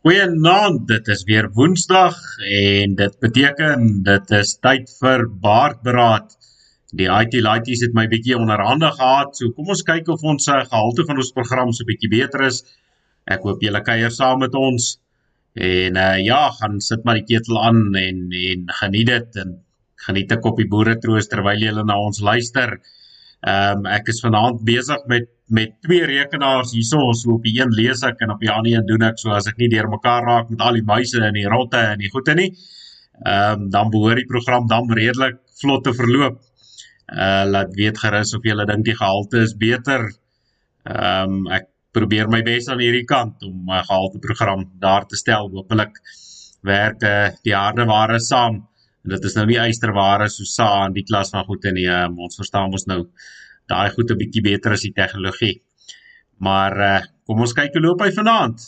Goeienaand, dit is weer Woensdag en dit beteken dit is tyd vir baardberaad. Die IT laities het my bietjie onderhande gehad, so kom ons kyk of ons uh, gehalte van ons program so bietjie beter is. Ek hoop julle kuier saam met ons. En uh, ja, gaan sit maar die ketel aan en en geniet dit en geniet 'n koppie boere troos terwyl julle na ons luister. Ehm um, ek is vanaand besig met met twee rekenaars hierso so op die een lees ek en op die ander een doen ek so as ek nie deurmekaar raak met al die muise en die rotte en die goeie nie. Ehm um, dan behoort die program dan redelik vlot te verloop. Uh laat weet gerus of jy dink die gehalte is beter. Ehm um, ek probeer my bes aan hierdie kant om my gehalte program daar te stel. Hoopelik werk uh, die harde ware saam. En dit is nou nie eysterware so sa in die klas van goeie nie. Um, ons verstaan mos nou daai goed 'n bietjie beter as die tegnologie. Maar uh, kom ons kyk hoe loop hy vanaand.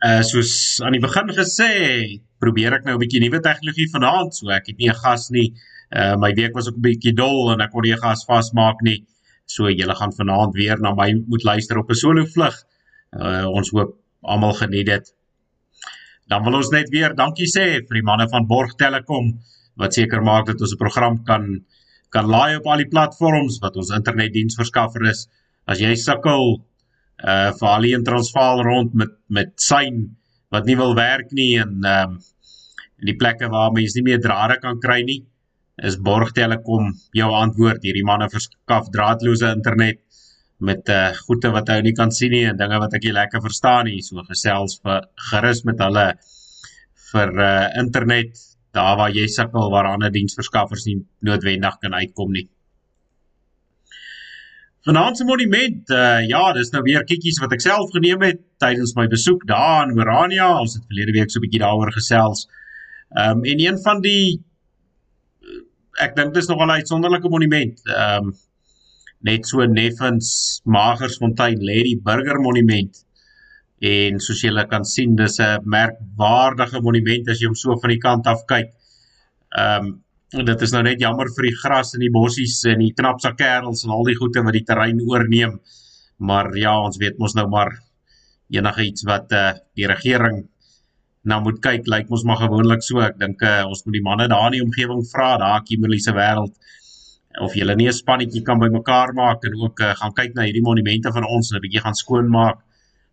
Uh soos aan die begin gesê, probeer ek nou 'n bietjie nuwe tegnologie vanaand, so ek het nie 'n gas nie. Uh my week was ook 'n bietjie dol en ek kon nie 'n gas vasmaak nie. So julle gaan vanaand weer na my moet luister op 'n solo vlug. Uh ons hoop almal geniet dit dan wil ons net weer dankie sê vir die manne van Borg Telecom wat seker maak dat ons 'n program kan kan laai op al die platforms wat ons internetdiensverskaffer is. As jy sukkel uh vir al die in Transvaal rond met met syn wat nie wil werk nie en ehm um, in die plekke waar mense nie meer drade kan kry nie, is Borg Telecom jou antwoord. Hierdie manne verskaf draadloose internet met uh goede wat hy nie kan sien nie en dinge wat ek nie lekker verstaan nie so gesels vir gerus met hulle vir uh internet daar waar jy sukkel waar ander diensverskaffers nie noodwendig kan uitkom nie. Vanaand se monument uh ja, dis nou weer kikkies wat ek self geneem het tydens my besoek daar in Orania. Ons het verlede week so 'n bietjie daaroor gesels. Um en een van die ek dink dis nogal 'n uitsonderlike monument. Um net so Neffens Magersfontein lê die Burger Monument en soos julle kan sien dis 'n merkwaardige monument as jy hom so van die kant af kyk. Ehm um, dit is nou net jammer vir die gras en die bossies en die knapsa kerels en al die goede wat die terrein oorneem. Maar ja, ons weet mos nou maar enige iets wat uh, die regering nou moet kyk, lyk like mos maar gewoonlik so. Ek dink uh, ons moet die manne daar in die omgewing vra, daar Kimberley se wêreld of julle nie 'n spannetjie kan bymekaar maak en ook uh, gaan kyk na hierdie monumente van ons en 'n bietjie gaan skoonmaak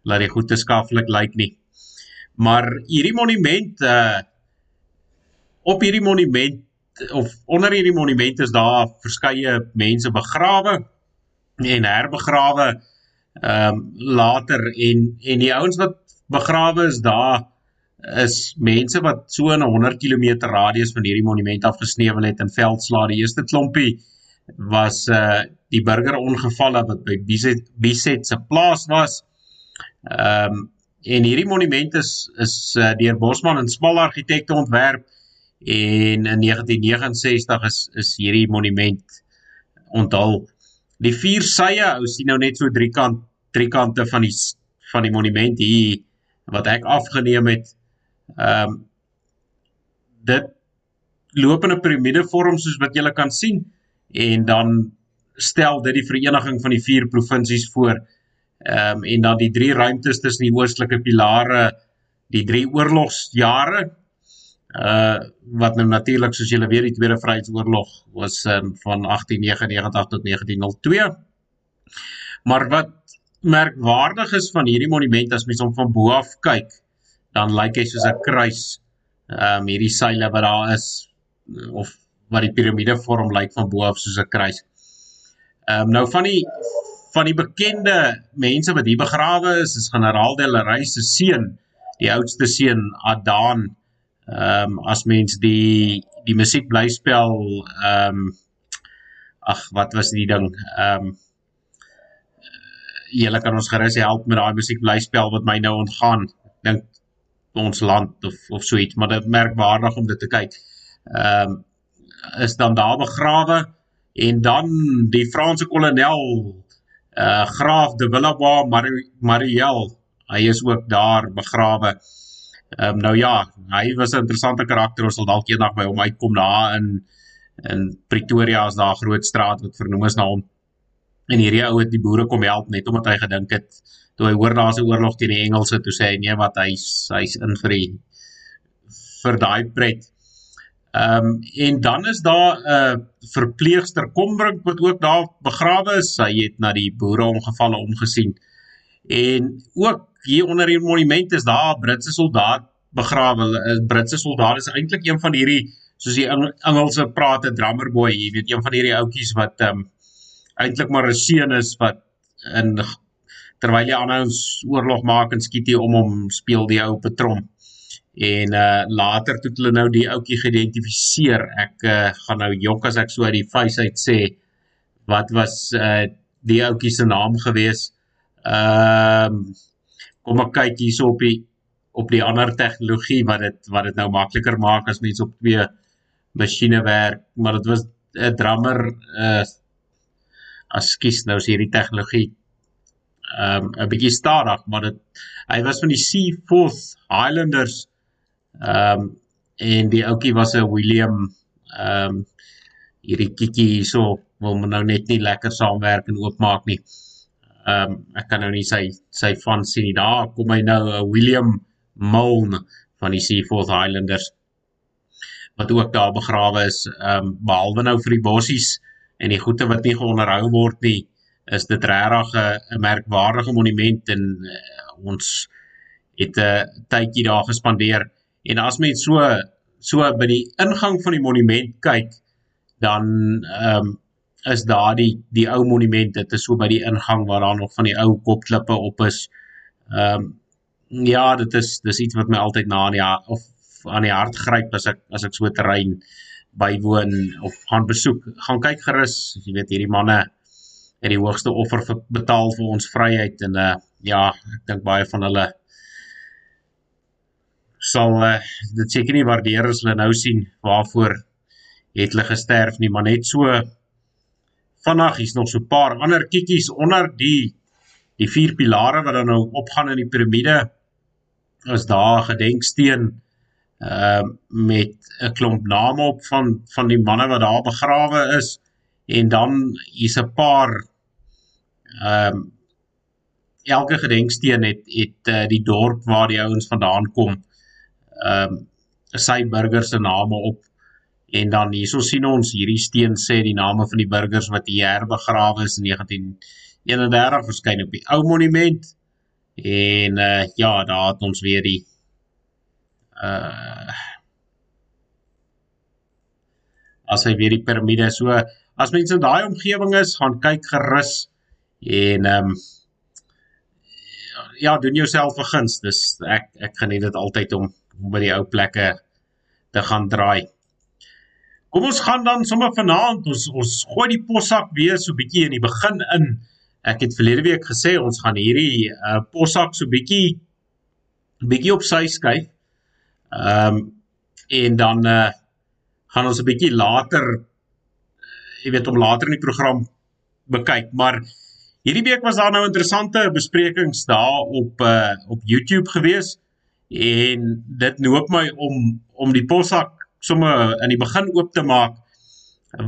laat dit goed skaflik lyk nie. Maar hierdie monument uh op hierdie monument of onder hierdie monument is daar verskeie mense begrawe en herbegrawe ehm um, later en en die ouens wat begrawe is daar is mense wat so in 'n 100 km radius van hierdie monument afgesneuwel het in veldslaa. Die eerste klompie was uh die burgerongevalle wat by Biset se plaas was. Ehm um, en hierdie monument is is uh, deur Bosman en Smal argitekte ontwerp en in 1969 is is hierdie monument onthul. Die vier sye, ou sien nou net so drie kant drie kante van die van die monument hier wat ek afgeneem het. Ehm um, dit loop in 'n piramidevorm soos wat julle kan sien en dan stel dit die vereniging van die vier provinsies voor. Ehm um, en dan die drie ruimtes tussen die oostelike pilare, die drie oorlogsjare uh wat nou natuurlik soos julle weet die Tweede Vryheidsoorlog was um, van 1899 tot 1902. Maar wat merkwaardig is van hierdie monument as mens hom van bo af kyk, dan lyk hy soos 'n kruis. Ehm um, hierdie seile wat daar is of wat die piramide vorm lyk van bo af soos 'n kruis. Ehm um, nou van die van die bekende mense wat hier begrawe is, is generaal Delery se seun, die oudste seun Adan. Ehm um, as mens die die musiek bly spel ehm um, ag wat was die ding ehm um, julle kan ons gerus help met daai musiek bly spel wat my nou ontgaan. Dink ons land of of so iets, maar dit merkwaardig om dit te kyk. Ehm um, is dan daar begrawe en dan die Franse kolonel uh Graaf de Villebois Mariel, hy is ook daar begrawe. Ehm um, nou ja, hy was 'n interessante karakter. Ons sal dalk eendag by hom uitkom daar in in Pretoria is daar 'n groot straat wat vernoem is na hom. En hierdie ou het die boere kom help net omdat hy gedink het toe hy hoor daar's 'n oorlog teen die Engelse, toe sê hy nee wat hy's hy's in vir die vir daai pret. Ehm um, en dan is daar 'n uh, verpleegster Kombrink wat ook daar begrawe is. Hy het na die boere ongevalle omgesien. En ook hier onder die monument is daar 'n Britse soldaat begrawe. 'n Britse soldaat is eintlik een van hierdie soos die Engelse praat 'n drummer boy, jy weet een van hierdie ouetjies wat ehm um, eintlik maar 'n seun is wat in terwyl die ander ons oorlog maak en skiet hier om hom speel die ou patron. En uh later toe hulle nou die ouetjie geïdentifiseer. Ek uh, gaan nou jok as ek so uit die face uit sê wat was uh die ouetjie se naam gewees. Ehm uh, kom ek kyk hierso op die op die ander tegnologie wat dit wat dit nou makliker maak as mense op twee masjiene werk maar dit was 'n drummer uh askies nou is hierdie tegnologie um, 'n bietjie stadig maar dit hy was van die Seaforth Highlanders Ehm um, en die ouetjie was 'n William ehm um, hierdie kikkie hierso wil nou net nie lekker saamwerk en oopmaak nie. Ehm um, ek kan nou nie sy sy van sien nie. Daar kom hy nou 'n William Milne van die Seaforth Highlanders wat ook daar begrawe is. Ehm um, behalwe nou vir die bossies en die goede wat nie geonderhou word nie, is dit regtig 'n merkwaardige monument en uh, ons het 'n tydjie daar gespandeer. En as mens so so by die ingang van die monument kyk, dan ehm um, is daar die die ou monument. Dit is so by die ingang waar daar nog van die ou kopklippe op is. Ehm um, ja, dit is dis iets wat my altyd na aan die of aan die hart gryp as ek as ek so terrein bywoon of gaan besoek. Gaan kyk gerus, jy weet hierdie manne het die hoogste offer betaal vir ons vryheid en uh ja, ek dink baie van hulle sal uh, dit seker nie waardeer as hulle nou sien waarvoor het hulle gesterf nie, maar net so vandag is nog so 'n paar ander kiekies onder die die vier pilare wat dan nou opgaan in die piramide is daar 'n gedenksteen uh met 'n klomp name op van van die manne wat daar begrawe is en dan hier's 'n paar ehm um, elke gedenksteen het het uh, die dorp waar die ouens vandaan kom ehm um, sy burgers se name op. En dan hierso sien ons hierdie steen sê die name van die burgers wat hier herbegrawe is in 1931 verskyn op die ou monument. En uh, ja daar het ons weer die uh as hy weer die piramide so as mense in daai omgewing is gaan kyk gerus en ehm um, ja doen jouself 'n guns dis ek ek geniet dit altyd om by die ou plekke te gaan draai. Kom ons gaan dan sommer vanaand ons ons gooi die possak weer so bietjie in die begin in. Ek het verlede week gesê ons gaan hierdie uh, possak so bietjie bietjie op sy skuif. Ehm um, en dan uh, gaan ons 'n bietjie later jy weet om later in die program bekyk, maar hierdie week was daar nou interessante besprekings daar op uh, op YouTube geweest en dit noop my om om die possak sommer in die begin oop te maak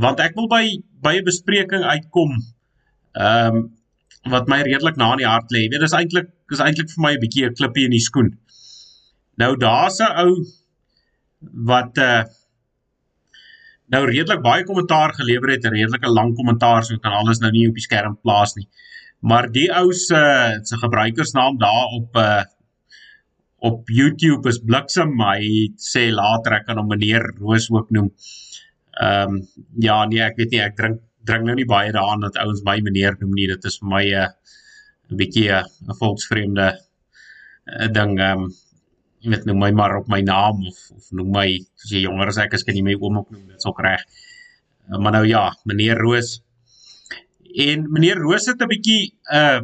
want ek wil by by 'n bespreking uitkom ehm um, wat my redelik na in die hart lê. Jy weet dis eintlik is eintlik vir my 'n bietjie 'n klippie in die skoen. Nou daar's 'n ou wat uh nou redelik baie kommentaar gelewer het, 'n redelike lang kommentaar, so kan alles nou nie op die skerm plaas nie. Maar die ou se se gebruikersnaam daar op uh op YouTube is Bliksem, hy sê later ek kan hom meneer Roos ook noem. Ehm um, ja, nee, ek weet nie, ek drink drink nou nie baie daaraan dat ouens my meneer noem nie. Dit is vir my 'n uh, 'n bietjie 'n volksvreemde uh, ding ehm um, jy weet nou my maar op my naam of of noem my as jy jonger as ek is kan jy my oom ook noem, dit's ook reg. Uh, maar nou ja, meneer Roos. En meneer Roos het 'n bietjie uh,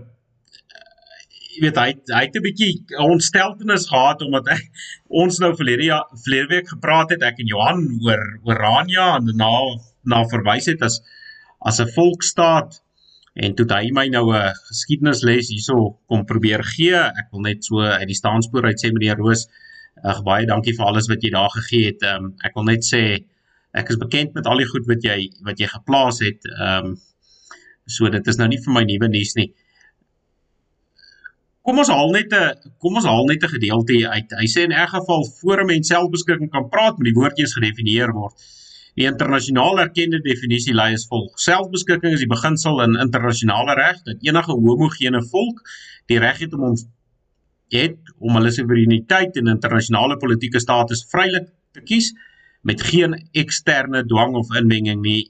jy weet hy hy het 'n bietjie ontsteltenis gehad omdat hy, ons nou verlede jaar verlede week gepraat het ek en Johan oor oor Rania en na na verwys het as as 'n volksstaat en toe hy my nou 'n geskiedenisles hierso kom probeer gee ek wil net so uit die staanspoor uit sê meneer Roos ag baie dankie vir alles wat jy daar gegee het um, ek wil net sê ek is bekend met al die goed wat jy wat jy geplaas het. Ehm um, so dit is nou nie vir my nuwe nuus nie. Kom ons haal net 'n kom ons haal net 'n gedeelte uit. Hy sê in elk geval voor 'n mens selfbeskikking kan praat, moet die woordjies gedefinieer word. Die internasionaal erkende definisie lui as volg: Selfbeskikking is die beginsel in internasionale reg dat enige homogene volk die reg het om hom het om hulle soewereiniteit en internasionale politieke status vrylik te kies met geen eksterne dwang of inmenging nie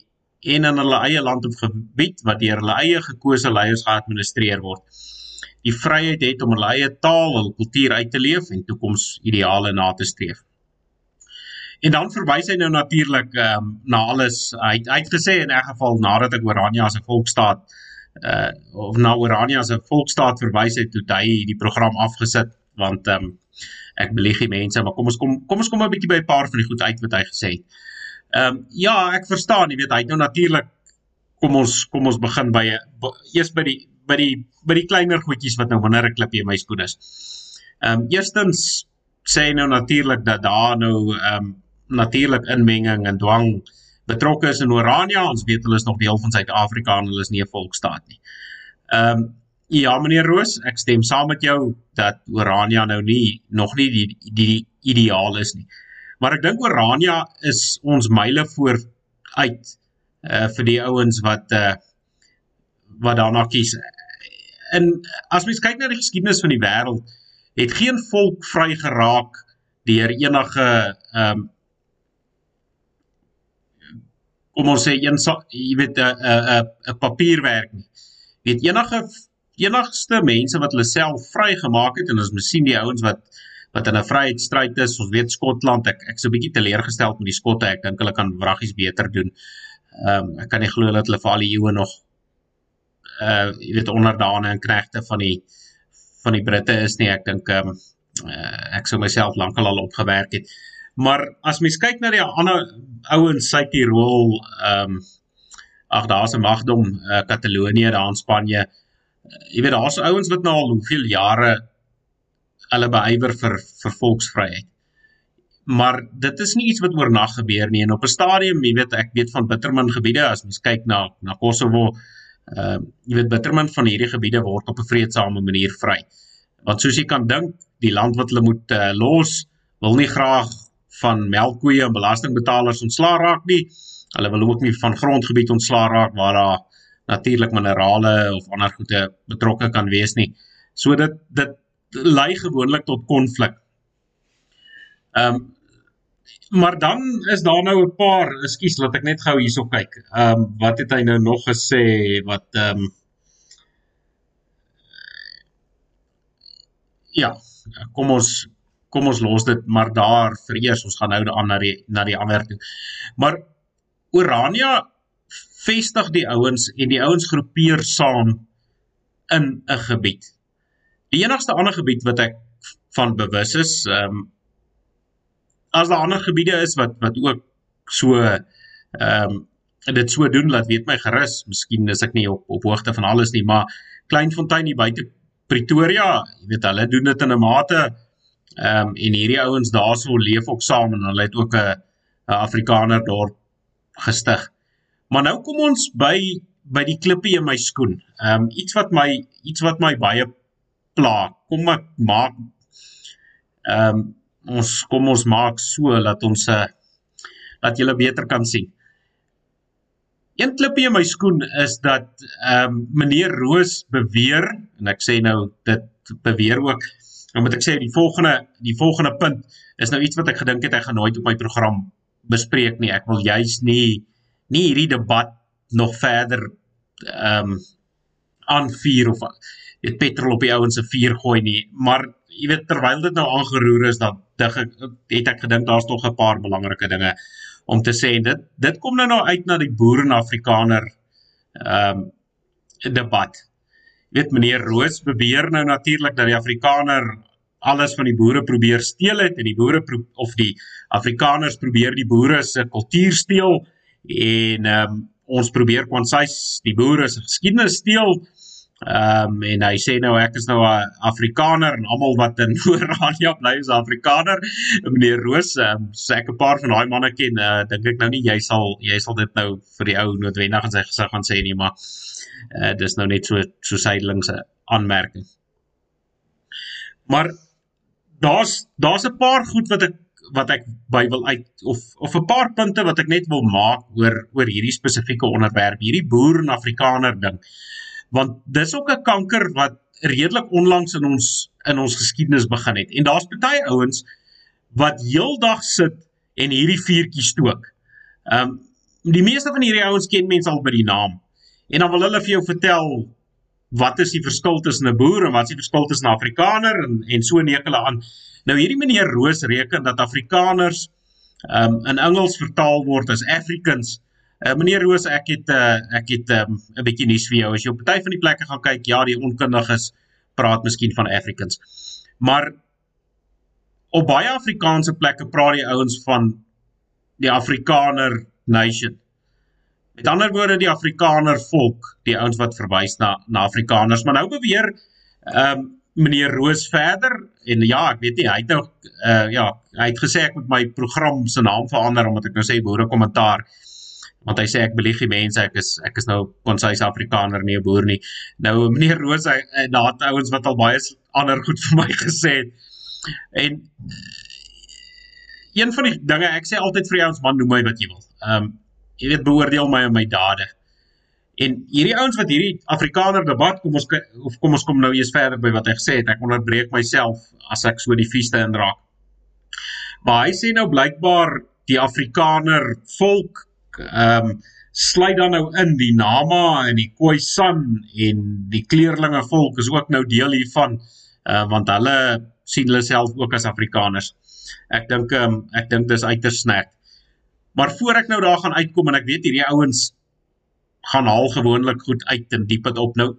en in hulle eie land of gebied wat deur hulle eie gekose leiers geadministreer word. Die vryheid het om hulle eie taal, hul kultuur uit te leef en toekomsideale na te streef. En dan verwys hy nou natuurlik ehm um, na alles hy het uitgesê in 'n geval nadat ek Orania as 'n volksstaat uh of na Orania as 'n volksstaat verwys het toe hy die program afgesit want ehm um, ek belieg die mense, maar kom ons kom kom ons kom 'n bietjie by 'n paar van die goed uit wat hy gesê het. Ehm um, ja, ek verstaan, jy weet hy het nou natuurlik kom ons kom ons begin by eers by die by die by die kleiner goedjies wat nou wanneer 'n klipie in my skoen is. Ehm um, eerstens sê nou natuurlik dat daar nou ehm um, natuurlik inmenging en dwang betrokke is in Orania. Ons weet hulle is nog deel van Suid-Afrika en hulle is nie 'n volksstaat nie. Ehm um, Ja meneer Roos, ek stem saam met jou dat Orania nou nie nog nie die die ideaal is nie. Maar ek dink Orania is ons myle voor uit uh vir die ouens wat uh wat daarna kies. En as mens kyk na die geskiedenis van die wêreld, het geen volk vry geraak deur enige ehm um, kom ons sê een jy weet 'n 'n 'n papierwerk nie. Weet enige enigste mense wat hulle self vrygemaak het en ons moet sien die ouens wat wat in 'n vryheidsstryd is, ons weet Skotland, ek ek so 'n bietjie teleurgestel met die Skotte, ek dink hulle kan wraggies beter doen. Ehm um, ek kan nie glo dat hulle vir al die eeue nog uh jy weet onderdane en knegte van die van die Britte is nie. Ek dink ehm um, uh, ek sou myself lankal al opgewerk het. Maar as mens kyk na die ander ouens uit Tirol, ehm um, ag daar's 'n magdom uh, Katalonië daar in Spanje. Uh jy weet daar's ouens wat nou al hoeveel jare hulle beywer vir vir volksvryheid. Maar dit is nie iets wat oornag gebeur nie en op 'n stadium, jy weet ek weet van bittermin gebiede as mens kyk na na Kosovo, ehm uh, jy weet bittermin van hierdie gebiede word op 'n vredesame manier vry. Want soos jy kan dink, die land wat hulle moet uh, los, wil nie graag van melkkoeie en belastingbetalers ontslaa raak nie. Hulle wil ook nie van grondgebied ontslaa raak waar daar natuurlik minerale of ander goede betrokke kan wees nie. So dit dit lei gewoonlik tot konflik. Ehm um, maar dan is daar nou 'n paar, ekskuus, laat ek net gou hierso kyk. Ehm um, wat het hy nou nog gesê wat ehm um, Ja, kom ons kom ons los dit maar daar vir eers. Ons gaan nou aan na die na die ander toe. Maar Orania vestig die ouens en die ouens groepeer saam in 'n gebied. Die enigste ander gebied wat ek van bewus is, ehm um, as daar ander gebiede is wat wat ook so ehm um, dit so doen, laat weet my gerus. Miskien is ek nie op op hoogte van alles nie, maar Kleinfontein hier buite Pretoria, jy weet hulle doen dit in 'n mate ehm um, en hierdie ouens daarso leef ook saam en hulle het ook 'n Afrikaner dorp gestig. Maar nou kom ons by by die klippie in my skoen. Ehm um, iets wat my iets wat my baie pla. Kom ek maak ehm um, ons kom ons maak so dat ons uh, dat jy beter kan sien. Een klippie in my skoen is dat ehm um, meneer Roos beweer en ek sê nou dit beweer ook nou moet ek sê die volgende die volgende punt is nou iets wat ek gedink het ek gaan nooit op my program bespreek nie. Ek wil juis nie nie hierdie debat nog verder ehm um, aanvuur of dit petrol op die ouens se vuur gooi nie. Maar jy weet terwyl dit nou aangeroer is dan het ek gedink daar's nog 'n paar belangrike dinge om te sê. Dit dit kom nou nou uit na die boer en afrikaner ehm um, debat weet meneer Roos beweer nou natuurlik dat die afrikaner alles van die boere probeer steel het en die boere of die afrikaners probeer die boere se kultuur steel en ehm um, ons probeer kwansys die boere se geskiedenis steel Ehm um, en hy sê nou ek is nou 'n Afrikaner en almal wat in Oranje bly is Afrikaner. Meneer Roos, ehm um, sê ek 'n paar van daai manne ken, uh, dink ek nou nie jy sal jy sal dit nou vir die ou noodwendig in sy gesig gaan sê nie, maar uh, dis nou net so so sydelingse aanmerking. Maar daar's daar's 'n paar goed wat ek wat ek by wil uit of of 'n paar punte wat ek net wil maak oor oor hierdie spesifieke onderwerp, hierdie boer en Afrikaner ding. Want dis ook 'n kanker wat redelik onlangs in ons in ons geskiedenis begin het. En daar's baie ouens wat heeldag sit en hierdie vuurtjie stook. Ehm um, die meeste van hierdie ouens ken mense al by die naam. En dan wil hulle vir jou vertel wat is die verskil tussen 'n boer en wat is die verskil tussen 'n Afrikaner en en so neek hulle aan. Nou hierdie meneer Roos reken dat Afrikaners ehm um, in Engels vertaal word as Africans. Uh, meneer Roos, ek het uh, ek het ehm, 'n um, bietjie nuus vir jou. As jy op party van die plekke gaan kyk, ja, die onkundiges praat miskien van Africans. Maar op baie Afrikaanse plekke praat die ouens van die Afrikaner nation. Met ander woorde die Afrikaner volk, die ouens wat verwys na na Afrikaners, maar nou beweer ehm um, meneer Roos verder en ja, ek weet nie, hy het nou uh ja, hy het gesê ek moet my program se naam verander omdat ek nou sê boere kommentaar want hy sê ek belieg die mense ek is ek is nou konsuis Afrikaner nie 'n boer nie. Nou meneer Roos hy daat ouens wat al baie ander goed vir my gesê het. En een van die dinge ek sê altyd vir die ouens man noem my wat jy wil. Ehm um, jy weet beoordeel my op my dade. En hierdie ouens wat hierdie Afrikaner debat kom ons of kom ons kom nou eers verder by wat hy gesê het. Ek onderbreek myself as ek so die vieste inraak. Maar hy sê nou blykbaar die Afrikaner volk ehm um, sluit dan nou in die Nama en die Khoisan en die kleerlinge volk is ook nou deel hiervan uh, want hulle sien hulle self ook as Afrikaners. Ek dink um, ek dink dis uiters snack. Maar voor ek nou daar gaan uitkom en ek weet hierdie ouens gaan haal gewoonlik goed uit en diep dit op nou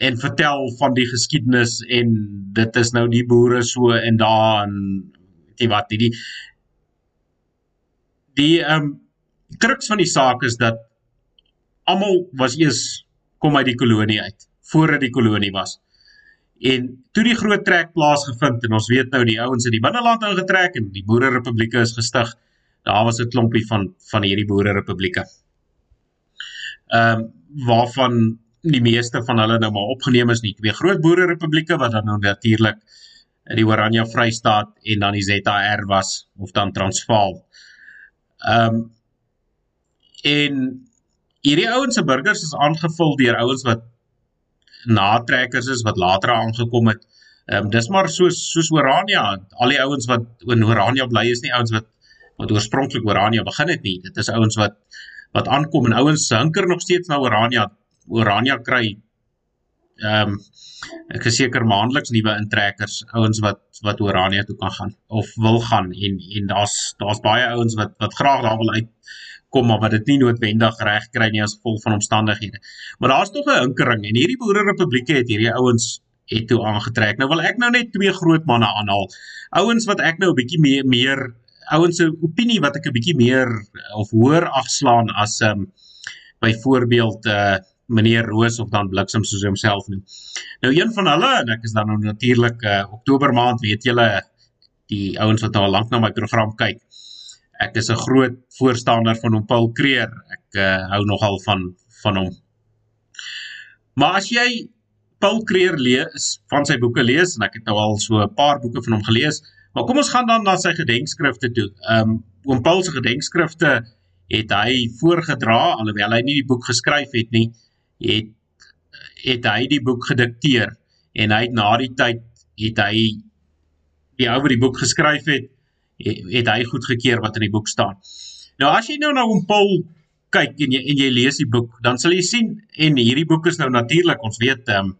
en vertel van die geskiedenis en dit is nou die boere so en daar en weet jy wat die die ehm um, kruks van die saak is dat almal was eers kom uit die kolonie uit voordat die kolonie was. En toe die groot trek plaasgevind en ons weet nou die ouens in die binneland ingetrek en die boererepublieke is gestig, daar was 'n klompie van van hierdie boererepublieke. Ehm um, waarvan die meeste van hulle nou maar opgeneem is nie twee groot boererepublieke wat dan nou natuurlik die Oranje Vrystaat en dan die ZAR was of dan Transvaal. Ehm um, en hierdie ouens se burgers is aangevul deur ouens wat natrekkers is wat later aangekom het. Ehm um, dis maar soos soos Orania, al die ouens wat in Orania bly is nie ouens wat wat oorspronklik Orania begin het nie. Dit is ouens wat wat aankom en ouens hunker nog steeds na Orania. Orania kry ehm um, ek is seker maandeliks nuwe intrekkers, ouens wat wat Orania toe kan gaan of wil gaan en en daar's daar's baie ouens wat wat graag daar wil uit kom maar wat dit nie noodwendig reg kry nie as gevolg van omstandighede. Maar daar's tog 'n hinkering en hierdie boererepublieke het hierdie ouens het toe aangetrek. Nou wil ek nou net twee groot manne aanhaal. Ouens wat ek nou 'n bietjie meer meer ouens se opinie wat ek 'n bietjie meer of hoër agslaan as ehm um, byvoorbeeld eh uh, meneer Roos of dan Bliksem soos hy homself noem. Nou een van hulle en ek is dan nou natuurlik eh uh, Oktober maand weet julle die ouens wat al lank na my program kyk ek is 'n groot voorstander van hom Paul Creer. Ek uh, hou nogal van van hom. Maar as jy Paul Creer lees, van sy boeke lees en ek het nou al so 'n paar boeke van hom gelees, maar kom ons gaan dan na sy gedenkskrifte toe. Ehm um, oom Paul se gedenkskrifte het hy voorgedra alhoewel hy nie die boek geskryf het nie, het het hy die boek gedikteer en hy het na die tyd het hy die ou wat die boek geskryf het het hy goedgekeur wat in die boek staan. Nou as jy nou na hom Paul kyk en jy en jy lees die boek, dan sal jy sien en hierdie boek is nou natuurlik, ons weet ehm um,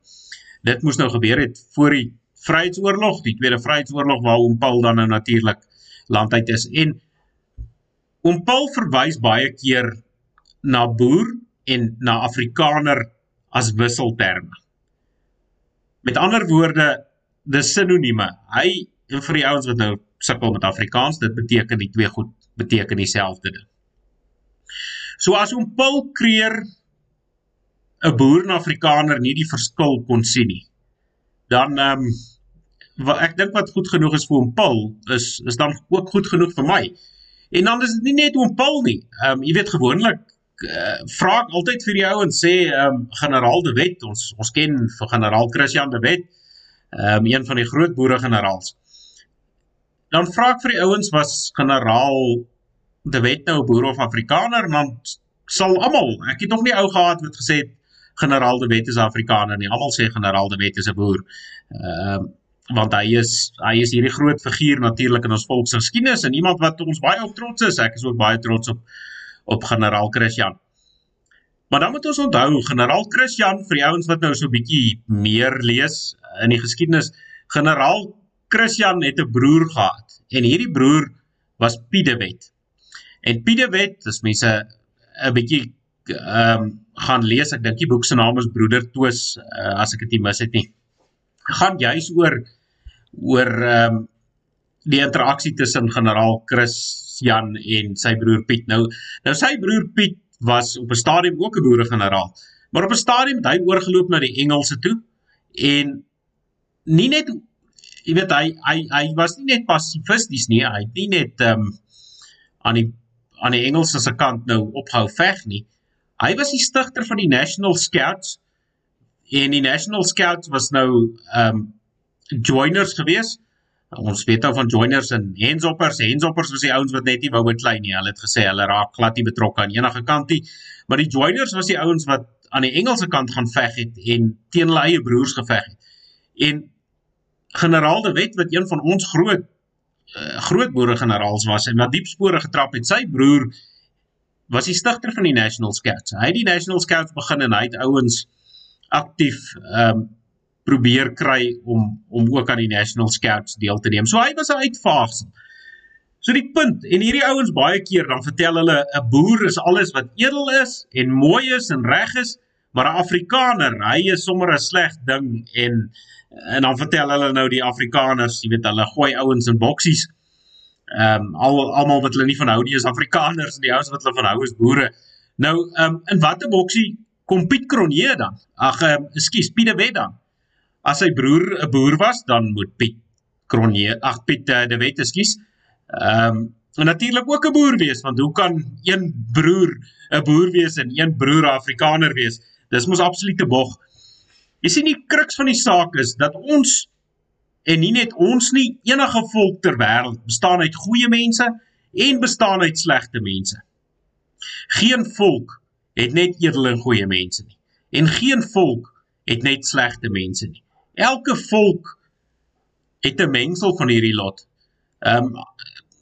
dit moes nou gebeur het voor die Vryheidsoorlog, die Tweede Vryheidsoorlog waar hom Paul dan nou natuurlik landuit is en hom Paul verwys baie keer na boer en na Afrikaner as wisselterme. Met ander woorde, dis sinonieme. Hy en vir die ouens wat nou sukkel met Afrikaans, dit beteken die twee goed beteken dieselfde ding. So as hom Paul Creer 'n boer en Afrikaner nie die verskil kon sien nie, dan ehm um, wat ek dink wat goed genoeg is vir hom Paul is is dan ook goed genoeg vir my. En dan is dit nie net oom Paul nie. Ehm um, jy weet gewoonlik uh, vra ek altyd vir die ou en sê ehm um, generaal De Wet, ons ons ken vir generaal Christian De Wet, ehm um, een van die groot boere generaals. Dan vra ek vir die ouens was generaal De Wet nou boer of Afrikaner en dan sal almal, ek het nog nie ou gehad wat gesê het generaal De Wet is Afrikaner nie. Almal sê generaal De Wet is 'n boer. Ehm uh, want hy is hy is hierdie groot figuur natuurlik in ons volksgeskiedenis en iemand wat ons baie op trots is. Ek is ook baie trots op op generaal Christian. Maar dan moet ons onthou generaal Christian vir die ouens wat nou so 'n bietjie meer lees in die geskiedenis, generaal Christian het 'n broer gehad en hierdie broer was Piet de Wet. En Piet de Wet, as mense 'n bietjie ehm um, gaan lees, ek dink die boek se naam is Broeder Twis uh, as ek dit nie mis het nie. gaan juis oor oor ehm um, die interaksie tussen generaal Christian en sy broer Piet. Nou nou sy broer Piet was op 'n stadium ook 'n boere-generaal, maar op 'n stadium het hy oorgeloop na die Engelse toe en nie net jy weet hy hy hy was nie net pasifisties nie, hy het nie net ehm um, aan die aan die Engelse se kant nou opgehou veg nie. Hy was die stigter van die National Scouts en die National Scouts was nou ehm um, joiners gewees. Ons weet nou van joiners en handshoppers. Handshoppers was die ouens wat net nie wou beklei nie. Hulle het gesê hulle raak glad nie betrokke aan enige kant nie. Maar die joiners was die ouens wat aan die Engelse kant gaan veg het en teen hulle eie broers geveg het. En generaal De Wet wat een van ons groot uh, groot boere generaals was en wat diep spore getrap het, sy broer was die stigter van die National Scouts. Hy het die National Scouts begin en hy het ouens aktief ehm um, probeer kry om om ook aan die National Scouts deel te neem. So hy was 'n uitvaagsel. So die punt en hierdie ouens baie keer dan vertel hulle 'n boer is alles wat edel is en mooi is en reg is, maar 'n Afrikaner, hy is sommer 'n sleg ding en en dan vertel hulle nou die Afrikaners, jy weet hulle gooi ouens in boksies. Ehm um, al almal wat hulle nie van hou nie is Afrikaners en die ouens wat hulle van hou is boere. Nou ehm um, in watter boksie kom Piet Cronje dan? Ag, ehm um, ekskuus, Piet de Wet dan as sy broer 'n boer was, dan moet Piet Kronje, ag Piet uh, de Wet, ekskuus. Ehm um, en natuurlik ook 'n boer wees, want hoe kan een broer 'n boer wees en een broer Afrikaner wees? Dis mos absolute bog. Jy sien die kruks van die saak is dat ons en nie net ons nie, enige volk ter wêreld bestaan uit goeie mense en bestaan uit slegte mense. Geen volk het net edele en goeie mense nie. En geen volk het net slegte mense nie. Elke volk het 'n mengsel van hierdie lot. Ehm um,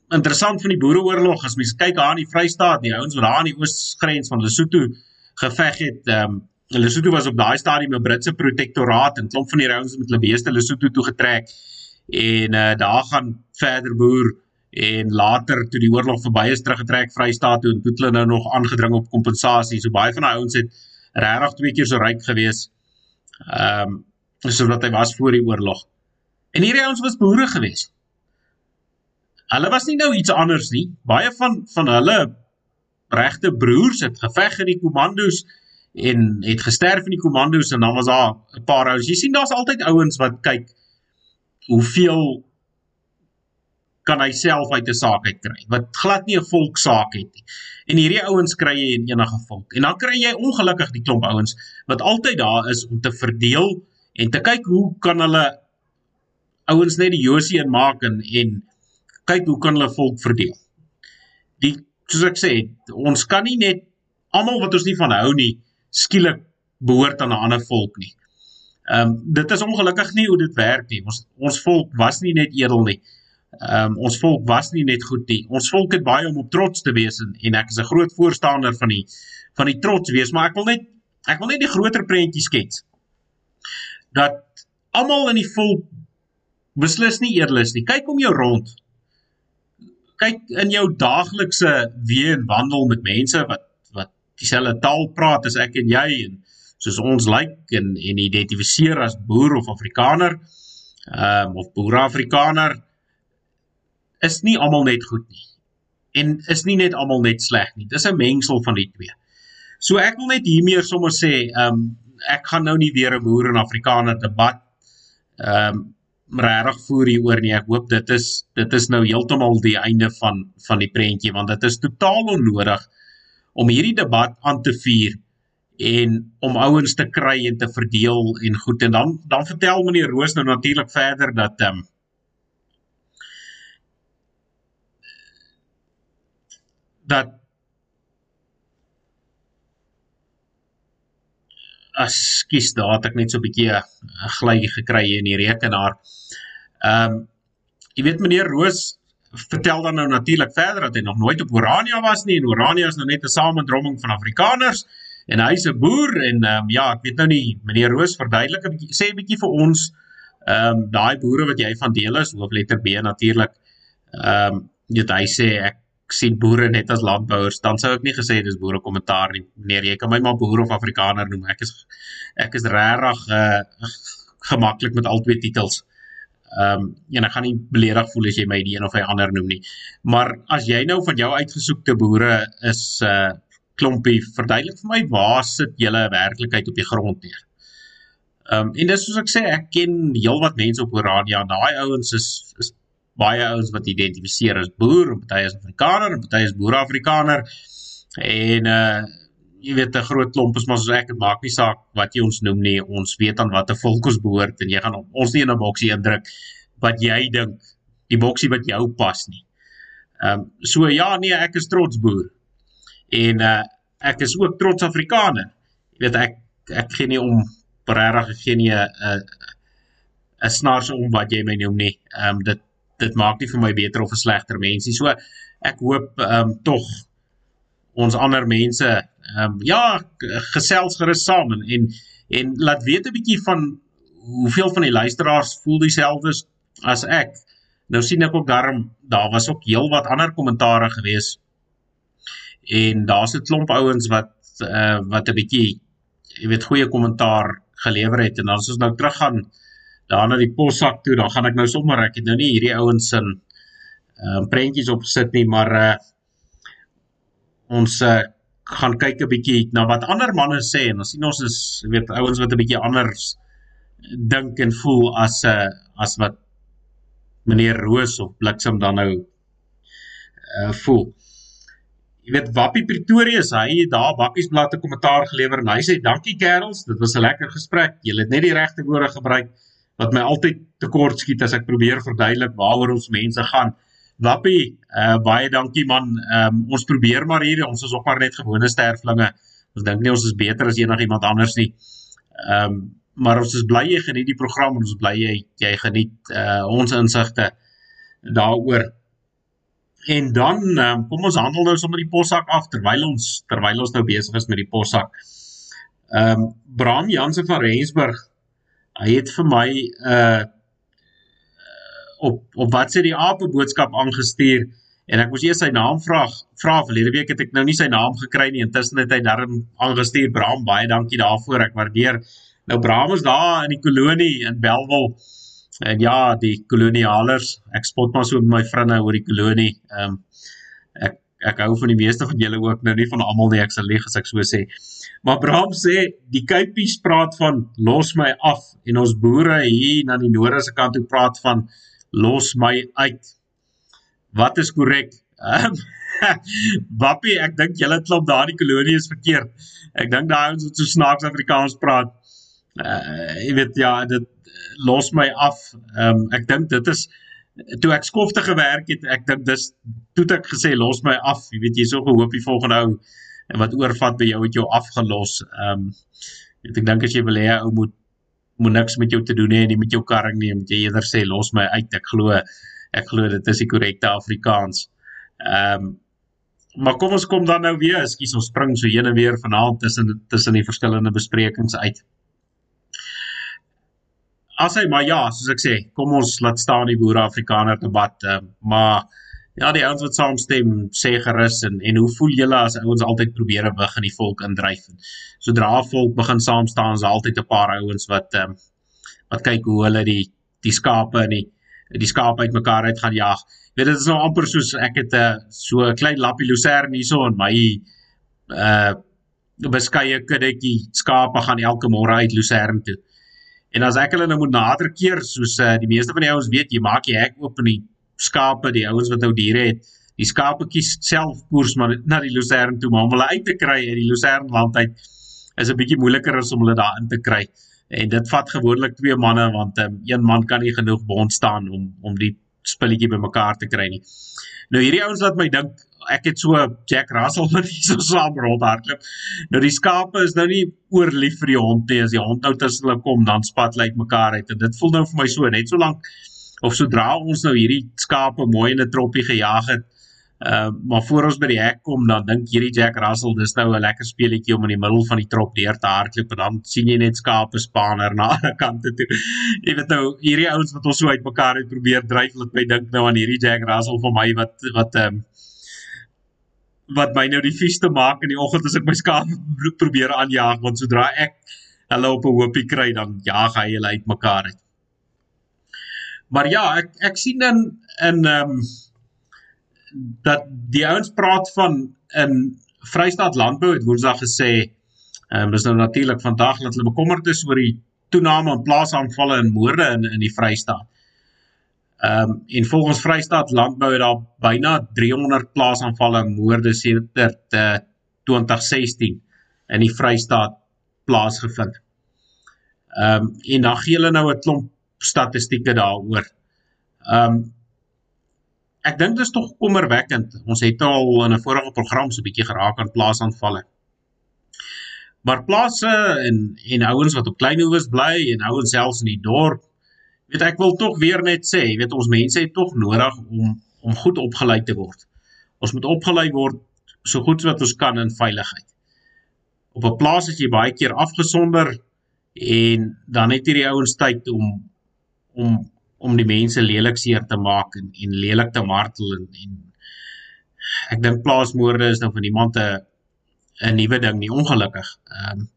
interessant van die Boereoorlog as mens kyk daar in die Vrystaat, die ouens wat daar aan die oosgrens van Lesotho geveg het, ehm um, Lesotho was op daai stadium 'n Britse protektoraat en klomp van die ouens met hulle beeste Lesotho toe getrek en uh, daar gaan verder boer en later toe die oorlog verby is teruggetrek Vrystaat toe en toe hulle nou nog aangedring op kompensasie. So baie van daai ouens het regtig twee keer so ryk gewees. Ehm um, so wat hy was voor die oorlog. En hierdie ouens was boere gewees. Hulle was nie nou iets anders nie. Baie van van hulle regte broers het geveg in die kommandos en het gesterf in die kommandos en dan was daar 'n paar ouens. Jy sien daar's altyd ouens wat kyk hoeveel kan hy self uit 'n saak uit kry wat glad nie 'n volksaak het nie. En hierdie ouens kry jy in enige volk. En dan kry jy ongelukkig die klomp ouens wat altyd daar is om te verdeel en te kyk hoe kan hulle ouens net die Josie in maak en en kyk hoe kan hulle volk verdeel. Die soos ek sê, ons kan nie net almal wat ons nie van hou nie skielik behoort aan 'n ander volk nie. Ehm um, dit is ongelukkig nie hoe dit werk nie. Ons ons volk was nie net edel nie. Ehm um, ons volk was nie net goed nie. Ons volk het baie om op trots te wees en, en ek is 'n groot voorstander van die van die trots wees, maar ek wil net ek wil net die groter prentjie skets dat almal in die volk beslis nie eerlik is nie. Kyk om jou rond. Kyk in jou daaglikse weë en wandel met mense wat dieselfde taal praat as ek en jy en soos ons lyk like en en identifiseer as boer of Afrikaner ehm um, of boer-Afrikaner is nie almal net goed nie. En is nie net almal net sleg nie. Dis 'n mengsel van die twee. So ek wil net hiermee sommer sê, ehm um, ek gaan nou nie weer 'n boer en Afrikaner debat ehm um, regtig voer hier oor nie. Ek hoop dit is dit is nou heeltemal die einde van van die prentjie want dit is totaal onnodig om hierdie debat aan te vuur en om ouens te kry en te verdeel en goed en dan dan vertel meneer Roos nou natuurlik verder dat ehm um, dat Ekskuus, daar het ek net so 'n bietjie 'n glytjie gekry hier in die rekenaar. Ehm um, jy weet meneer Roos vertel dan nou natuurlik verder dat hy nog nooit op Orania was nie en Orania is nou net 'n samendromming van Afrikaners en hy's 'n boer en ehm um, ja, ek weet nou nie meneer Roos verduidelik 'n bietjie sê 'n bietjie vir ons ehm um, daai boere wat jy van deel is, hoofletter B natuurlik. Ehm um, dit hy sê ek sien boere net as landbouers, dan sou ek nie gesê dis boere kommentaar nie. Meneer, jy kan my maar boer of Afrikaner noem. Ek is ek is regtig uh gemaklik met al twee titels. Ehm um, en ek gaan nie beledig voel as jy my die een of die ander noem nie. Maar as jy nou van jou uitgesoekte boere is uh klompie verduidelik vir my waar sit julle werklikheid op die grond neer. Ehm um, en dis soos ek sê, ek ken heelwat mense op Orania. Daai ouens is is baie ouens wat identifiseer as boer, party is Afrikaner, party is boer-Afrikaner. En uh jy weet 'n groot klomp is maar soos ek, dit maak nie saak wat jy ons noem nie. Ons weet aan watter volk ons behoort en jy gaan ons nie in 'n boksie indruk wat jy dink die boksie wat jou pas nie. Ehm um, so ja, nee, ek is trots boer en uh, ek is ook trots Afrikaner. Jy weet ek ek gee nie om regtig gee nie 'n uh, 'n snaars om wat jy my noem nie. Ehm um, dit dit maak nie vir my beter of 'n slegter mens nie. So ek hoop ehm um, tog ons ander mense ehm um, ja gesels gerus saam en en, en laat weet 'n bietjie van hoeveel van die luisteraars voel dieselfde as ek. Nou sien ek ook daarom daar was ook heelwat ander kommentare geweest en daar's 'n klomp ouens wat uh, wat 'n bietjie jy weet goeie kommentaar gelewer het en dan as ons nou teruggaan daar na die possak toe dan gaan ek nou sommer ek het nou nie hierdie ouens in ehm uh, prentjies opgesit nie maar uh, ons uh, gaan kyk 'n bietjie na wat ander manne sê en ons sien ons is jy weet ouens wat 'n bietjie anders dink en voel as 'n uh, as wat meneer Roos of Bliksem dan nou uh, voel. Jy weet Wappie Pretoria is hy daar bakkiesblad 'n kommentaar gelewer en hy sê dankie kerels dit was 'n lekker gesprek. Julle het net die regte woorde gebruik wat my altyd tekort skiet as ek probeer verduidelik waaroor ons mense gaan Wappie uh, baie dankie man. Um, ons probeer maar hier ons is ook maar net gewone sterflinge ons dink nie ons is beter as enigiemand anders nie. Ehm um, maar ons is bly jy geniet die program en ons bly jy jy geniet uh, ons insigte daaroor. En dan um, kom ons handel nou sommer die possak af terwyl ons terwyl ons nou besig is met die possak. Ehm um, Bram Jansen van Rensburg hy het vir my uh op op wat sê die ape boodskap aangestuur en ek moes eers sy naam vra vra verlede week het ek nou nie sy naam gekry nie intussen het hy darm aangestuur Bram baie dankie daarvoor ek waardeer nou Bram is daar in die kolonie in Belwel En ja, die kolonialers, ek spot maar so met my vriende oor die kolonie. Ehm um, ek ek hou van die meeste van julle ook nou nie van almal nie, ek sal lieg as ek so sê. Maar Abraham sê die Kuipies praat van los my af en ons boere hier na die noorde se kant toe praat van los my uit. Wat is korrek? Ehm Wappie, ek dink julle klop daar die kolonie is verkeerd. Ek dink daai ons wat so snaaks Afrikaans praat. Uh jy weet ja, dit los my af. Ehm um, ek dink dit is toe ek skofte gewerk het, ek dink dis toe ek gesê los my af. Jy weet jy so gehoop die volgende ou en wat oorvat by jou het jou afgelos. Ehm um, ek dink as jy wil hê ou moet moet niks met jou te doen hê nie met jou karring nie, moet jy eerder sê los my uit. Ek glo ek glo dit is die korrekte Afrikaans. Ehm um, Maar kom ons kom dan nou weer, ekskuus ons spring so heen en weer vanaand tussen tussen die verskillende besprekings uit as hy maar ja, soos ek sê, kom ons laat staan die boere Afrikaner debat, uh, maar ja, die ouens wat saamstem sê gerus en en hoe voel julle as ouens altyd probeer wig in die volk indryf? Sodra volk begin saam staan, is altyd 'n paar ouens wat um, wat kyk hoe hulle die die skape en die die skape uitmekaar uit gaan jag. Weet dit is nou amper soos ek het 'n uh, so 'n klein lappie lucerne hierso in my uh beskeie kuddetjie skape gaan elke môre uit Lucerne toe. En as ek hulle nou moet nader keer soos uh, die meeste van die ouens weet, jy maak jy hek oop en die skape, die ouens wat nou diere het, die skape kies self koers maar na die Lucerne toe, maar om hulle uit te kry uit die Lucerne land uit is 'n bietjie moeiliker as om hulle daar in te kry. En dit vat gewoonlik twee manne want um, een man kan nie genoeg bond staan om om die spulletjie bymekaar te kry nie. Nou hierdie ouens laat my dink ek het so Jack Russell wat hier so saam rondhardloop. Nou die skape is nou nie oor lief vir die hond nie. As die hond nou tussen hulle kom, dan spat lyk mekaar uit en dit voel nou vir my so net so lank of sodra ons nou hierdie skape mooi in 'n troppie gejaag het, Uh maar voor ons by die hek kom dan dink hierdie Jack Russell dis nou 'n lekker speletjie om in die middel van die trop deur te hardloop en dan sien jy net skape spanner na alle kante toe. Jy weet nou hierdie ouens wat ons so uitmekaar het probeer dryf laat my dink nou aan hierdie Jack Russell vir my wat wat ehm um, wat my nou die vies te maak in die oggend as ek my skape probeer aanjaag want sodra ek hulle op 'n hoopie kry dan jaag hy hulle uitmekaar uit. Maar ja, ek ek sien in in ehm um, dat die ouens praat van in Vrystaat Landbou het Woensdag gesê, ehm um, dis nou natuurlik vandag dat hulle bekommerd is oor die toename in plaasaanvalle en moorde in in die Vrystaat. Ehm um, en volgens Vrystaat Landbou het daar byna 300 plaasaanvalle en moorde sedert uh, 2016 in die Vrystaat plaasgevind. Ehm um, en dan gee hulle nou 'n klomp statistieke daaroor. Ehm um, ek dink dit is tog kommerwekkend. Ons het al in 'n vorige program so 'n bietjie geraak aan plaasaanvalle. Maar plase en en ouens wat op klein hoewe bly en ouens selfs in die dorp, weet ek wil tog weer net sê, weet ons mense het tog nodig om om goed opgelei te word. Ons moet opgelei word so goed wat ons kan in veiligheid. Op 'n plaas is jy baie keer afgesonder en dan het jy die ouens tyd om om om die mense lelik seer te maak en en lelik te martel en, en ek dink plaasmoorde is nou vir niemand 'n 'n nuwe ding nie ongelukkig. Ehm um,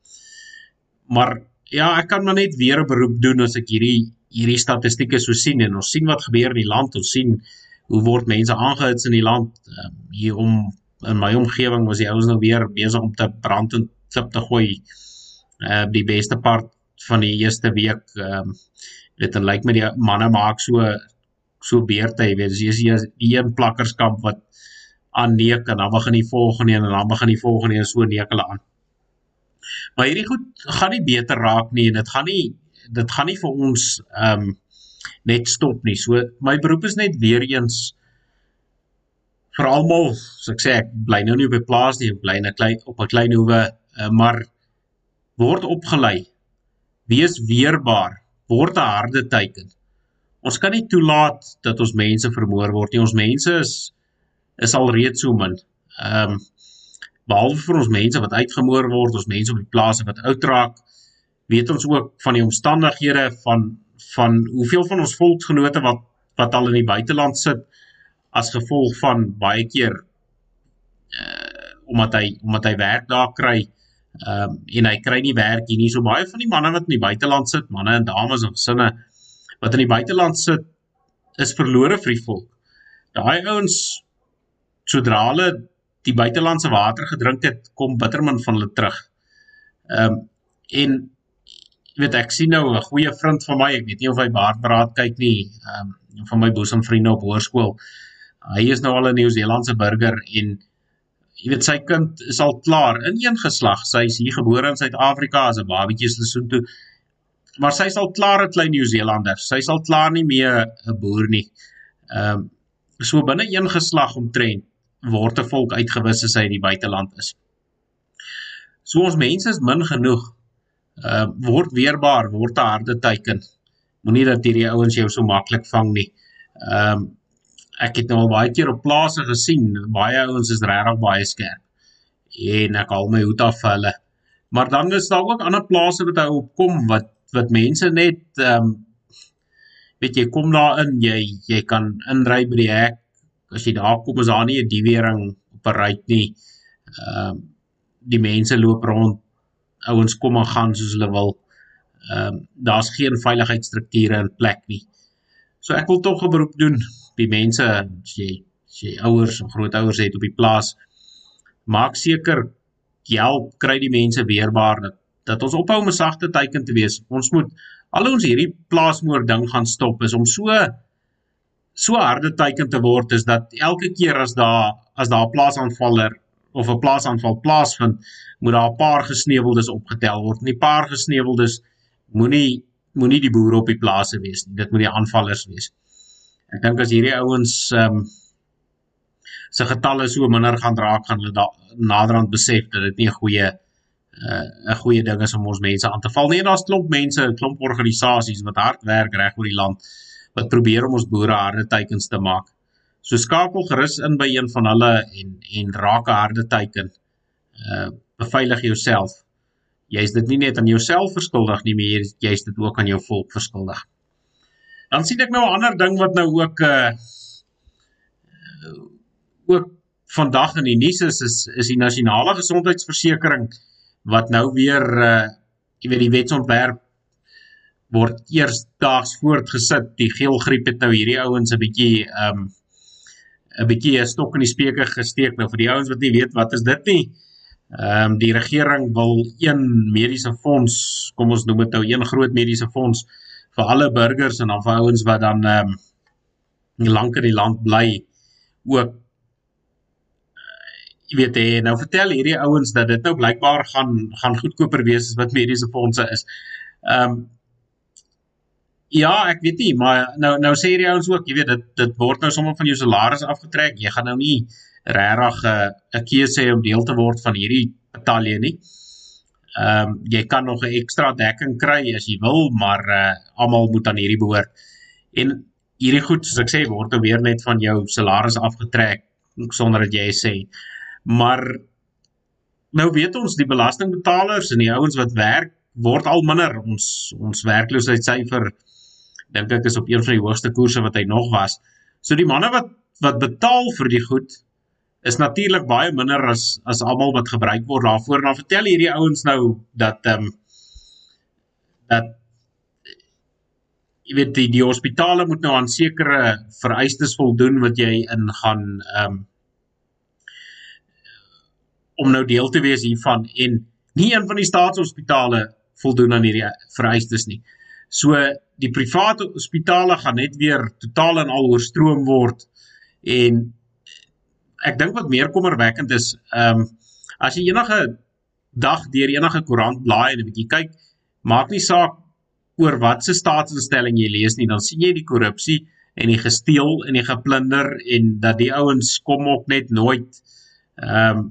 maar ja, ek kan maar net weer 'n beroep doen as ek hierdie hierdie statistieke so sien en ons sien wat gebeur in die land, ons sien hoe word mense aangehits in die land um, hier om in my omgewing was die ouens nou weer besig om te brand en klip te gooi. Uh die beste part van die eerste week ehm um, dit en lyk my die manne maak so so beerte, jy weet, as jy die een plakkerskamp wat aan neek en dan begin die volgende en dan begin die volgende een so neek hulle aan. Maar hierdie goed gaan nie beter raak nie en dit gaan nie dit gaan nie vir ons ehm um, net stop nie. So my beroep is net weer eens vir almal, so ek sê ek bly nou nie op 'n plaas nie, ek bly in 'n klein op 'n klein hoewe, uh, maar word opgelei. Wees weerbaar word 'n harde teiken. Ons kan nie toelaat dat ons mense vermoor word nie. Ons mense is is al reeds so min. Ehm um, behalwe vir ons mense wat uitgemoor word, ons mense op die plase wat oud raak, weet ons ook van die omstandighede van van hoeveel van ons volksgenote wat wat al in die buiteland sit as gevolg van baie keer uh omdat hy omdat hy werk daar kry Ehm um, en hy kry nie werk hier nie. So baie van die manne wat in die buiteland sit, manne en dames en gesinne wat in die buiteland sit, is verlore vir die volk. Daai ouens sodra hulle die buitelandse water gedrink het, kom bitterman van hulle terug. Ehm um, en weet ek sien nou 'n goeie vriend van my, ek weet nie of hy baardbraad kyk nie, ehm um, van my boesemvriende op hoërskool. Hy is nou al 'n Nieu-Seelandse burger en jy weet sy kind is al klaar in een geslag. Sy is hier gebore in Suid-Afrika as 'n babietjie in Lesotho. Maar sy is al klaar 'n klein Nieu-Seelander. Sy is al klaar nie meer 'n boer nie. Ehm um, so binne een geslag omtrent word 'n volk uitgewis as hy in die buiteland is. So ons mense is min genoeg. Ehm uh, word weerbaar, word 'n harde teiken. Moenie dat hierdie ouens jou so maklik vang nie. Ehm um, ek het nou al baie keer op plase gesien, baie ouens is regtig baie skerp. En ek haal my hoed af vir hulle. Maar dan is daar ook ander plase wat hy opkom wat wat mense net ehm um, weet jy kom daar in, jy jy kan inry by die hek. As jy daar kom is daar nie 'n diewering op 'n ry nie. Ehm um, die mense loop rond. Ouens kom en gaan soos hulle wil. Ehm um, daar's geen veiligheidsstrukture in plek nie. So ek wil tog 'n beroep doen die mense as jy as jy ouers en grootouers het op die plaas maak seker help kry die mense weerbaar dat dat ons ophou om 'n sagte teiken te wees. Ons moet al ons hierdie plaasmoord ding gaan stop is om so so harde teiken te word is dat elke keer as daar as daar 'n plaasaanvaller of 'n plaasaanval plaasvind, moet daar 'n paar gesneuweldes opgetel word. En die paar gesneuweldes moenie moenie die boere op die plase wees nie. Dit moet die aanvallers wees. Ek dink as hierdie ouens ehm um, se getalle so minder gaan raak gaan hulle naderhand besef dat dit nie 'n goeie uh, 'n goeie ding is om ons mense aan te val nie. Daar's klomp mense, klomp organisasies wat hard werk reg oor die land wat probeer om ons boere harde teikens te maak. So skakel gerus in by een van hulle en en raak 'n harde teiken. Uh beveilig jouself. Jy's dit nie net aan jouself verskuldig nie, maar jy's dit ook aan jou volk verskuldig. Dan sien ek nou 'n ander ding wat nou ook uh ook vandag in die nuus is is is die nasionale gesondheidsversekering wat nou weer uh jy weet die wetsontwerp word eersdaags voortgesit. Die geelgriep het nou hierdie ouens 'n bietjie um 'n bietjie 'n stok in die speke gesteek nou vir die ouens wat nie weet wat is dit nie. Ehm um, die regering wil een mediese fonds, kom ons noem dit nou een groot mediese fonds vir alle burgers en dan vir ouens wat dan ehm um, lank in die land bly ook jy weet hè, nou vertel hierdie ouens dat dit nou blykbaar gaan gaan goedkoper wees as wat mediese fondse is. Ehm um, Ja, ek weet nie, maar nou nou sê hierdie ouens ook, jy weet dit dit word nou sommer van jou salaris afgetrek. Jy gaan nou nie regtig eh, 'n uh, keuse hê om deel te word van hierdie batalje nie. Ehm um, jy kan nog 'n ekstra dekking kry as jy wil, maar uh almal moet aan hierdie behoort. En hierdie goed, soos ek sê, word nou weer net van jou salaris afgetrek sonder dat jy sê. Maar nou weet ons die belastingbetalers en die ouens wat werk word al minder. Ons ons werkloosheidsyfer dink ek is op een van die hoogste koerse wat hy nog was. So die manne wat wat betaal vir die goed is natuurlik baie minder as as almal wat gebruik word daarvoor dan vertel hierdie ouens nou dat ehm um, dat jy weet die die hospitale moet nou aan sekere vereistes voldoen wat jy in gaan ehm um, om nou deel te wees hiervan en nie een van die staatshospitale voldoen aan hierdie vereistes nie. So die private hospitale gaan net weer totaal en al oorstroom word en ek dink wat meer kommerwekkend is, ehm um, as jy enige dag deur enige koerant blaai en 'n bietjie kyk, maak nie saak oor watse staatsinstelling jy lees nie, dan sien jy die korrupsie en die gesteel en die geplunder en dat die ouens kom ook net nooit ehm um,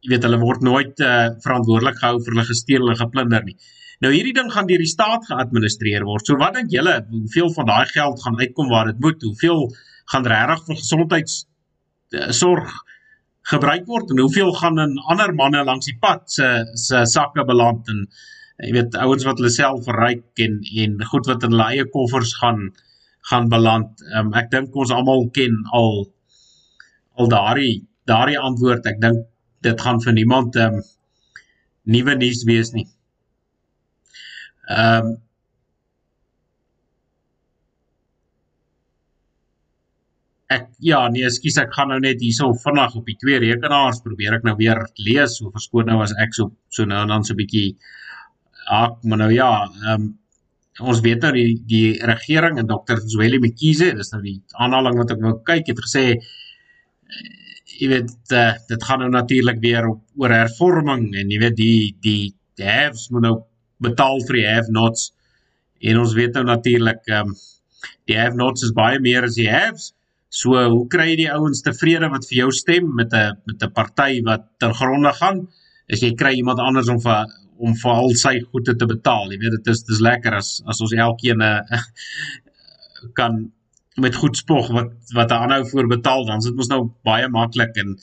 jy weet hulle word nooit uh, verantwoordelik gehou vir hulle gesteel en geplunder nie. Nou hierdie ding gaan deur die staat geadministreer word. So wat dink julle, hoeveel van daai geld gaan uitkom waar dit moet? Hoeveel gaan regtig vir gesondheids sorg gebruik word en hoeveel gaan in ander manne langs die pad se se sakke beland en jy weet ouens wat hulle self verryk en en goed wat in hulle eie koffers gaan gaan beland. Um, ek dink ons almal ken al al daardie daardie antwoord. Ek dink dit gaan vir niemand ehm um, nuwe nuus wees nie. Ehm um, Ek ja, nee, ekskuus, ek gaan nou net hierso vinnig op die twee rekenaars probeer ek nou weer lees. So verskoon nou as ek so so nou en dan so 'n bietjie ak, maar nou ja, ehm um, ons weet nou die die regering en Dr. Zweli Mkhize, dis nou die aanhaling wat ek wou kyk het gesê jy weet uh, dit gaan nou natuurlik weer op oor hervorming en jy weet die die haves moet nou betaal vir die have nots en ons weet nou natuurlik um, die have nots is baie meer as die haves so hoe kry jy die ouens tevrede wat vir jou stem met 'n met 'n party wat ter gronde gaan? As jy kry iemand anders om vir om vir al sy goede te betaal. Jy weet dit is dis lekker as as ons elkeen 'n uh, kan met goed spog wat wat 'n aanhou voor betaal dan sit ons nou baie maklik en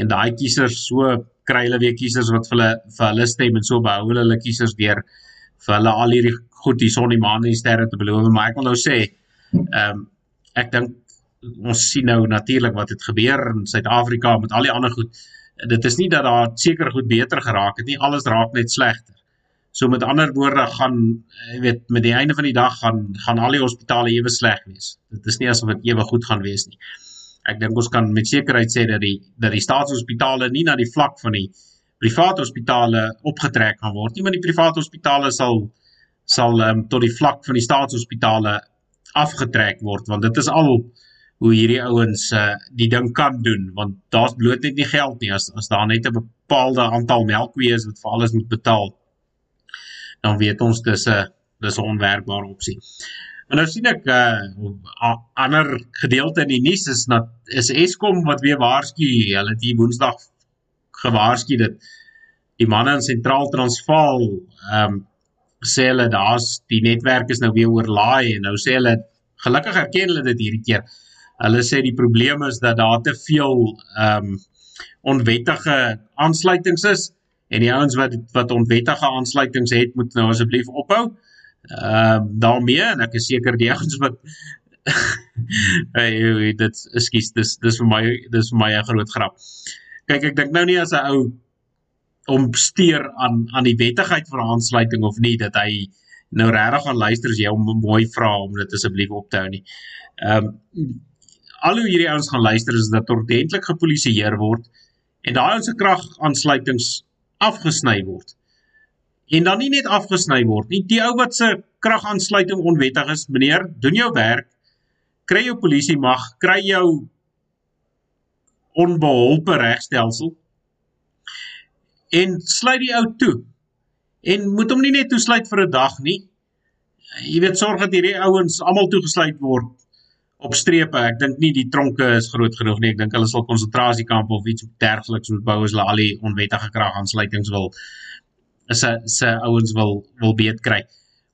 en daai kiesers so kry hulle weer kiesers wat vir hulle vir hulle stem en so behou hulle hulle kiesers deur vir hulle al hierdie goed die son die maan en die sterre te beloof. Maar ek wil nou sê ehm um, ek dink ons sien nou natuurlik wat het gebeur in Suid-Afrika met al die ander goed dit is nie dat daar seker goed beter geraak het nie alles raak net slegter So met ander woorde gaan jy weet met die einde van die dag gaan gaan al die hospitale ewe sleg wees. Dit is nie asof dit ewe goed gaan wees nie. ek dink ons kan met sekerheid sê dat die dat die staatshospitale nie na die vlak van die private hospitale opgetrek gaan word nie, maar die private hospitale sal sal um, tot die vlak van die staatshospitale afgetrek word want dit is al hoe hierdie ouens uh, die ding kan doen want daar's bloot net nie geld nie as as daar net 'n bepaalde aantal melkwees wat vir alles moet betaal dan weet ons dis 'n dis 'n onwerkbare opsie. En nou sien ek 'n uh, ander gedeelte in die nuus is dat is Eskom wat weer waarsku, hulle het hier Woensdag gewaarsku dat die manne in Sentraal Transvaal ehm um, sê hulle daar's die netwerk is nou weer oorlaai en nou sê hulle gelukkig erken hulle dit hierdie keer. Hulle sê die probleem is dat daar te veel ehm um, onwettige aansluitings is en die ouens wat wat onwettige aansluitings het moet nou asseblief ophou. Ehm uh, daarmee en ek is seker die ouens wat hey, dit ekskuus dis dis vir my dis vir my 'n groot grap. Kyk ek dink nou nie as 'n ou om steur aan aan die wettigheid van aansluiting of nie dat hy nou regtig gaan luister as jy hom mooi vra om dit asseblief op te hou nie. Ehm um, al hoe hierdie ouens gaan luister is dat ordentlik gepolisieer word en daai ons se kragaansluitings afgesny word. En dan nie net afgesny word nie, die ou wat se kragaansluiting onwettig is, meneer, doen jou werk. Kry jou polisie mag, kry jou onbeholpe regstelsel en sluit die ou toe. En moet hom nie net toesluit vir 'n dag nie. Jy weet sorg dat hierdie ouens almal toegesluit word op strepe. Ek dink nie die tronke is groot genoeg nie. Ek dink hulle sal konsentrasiekampe of iets dergeliks moet bou as hulle al die onwettige kragaansluitings wil is se se ouens wil wil beet kry.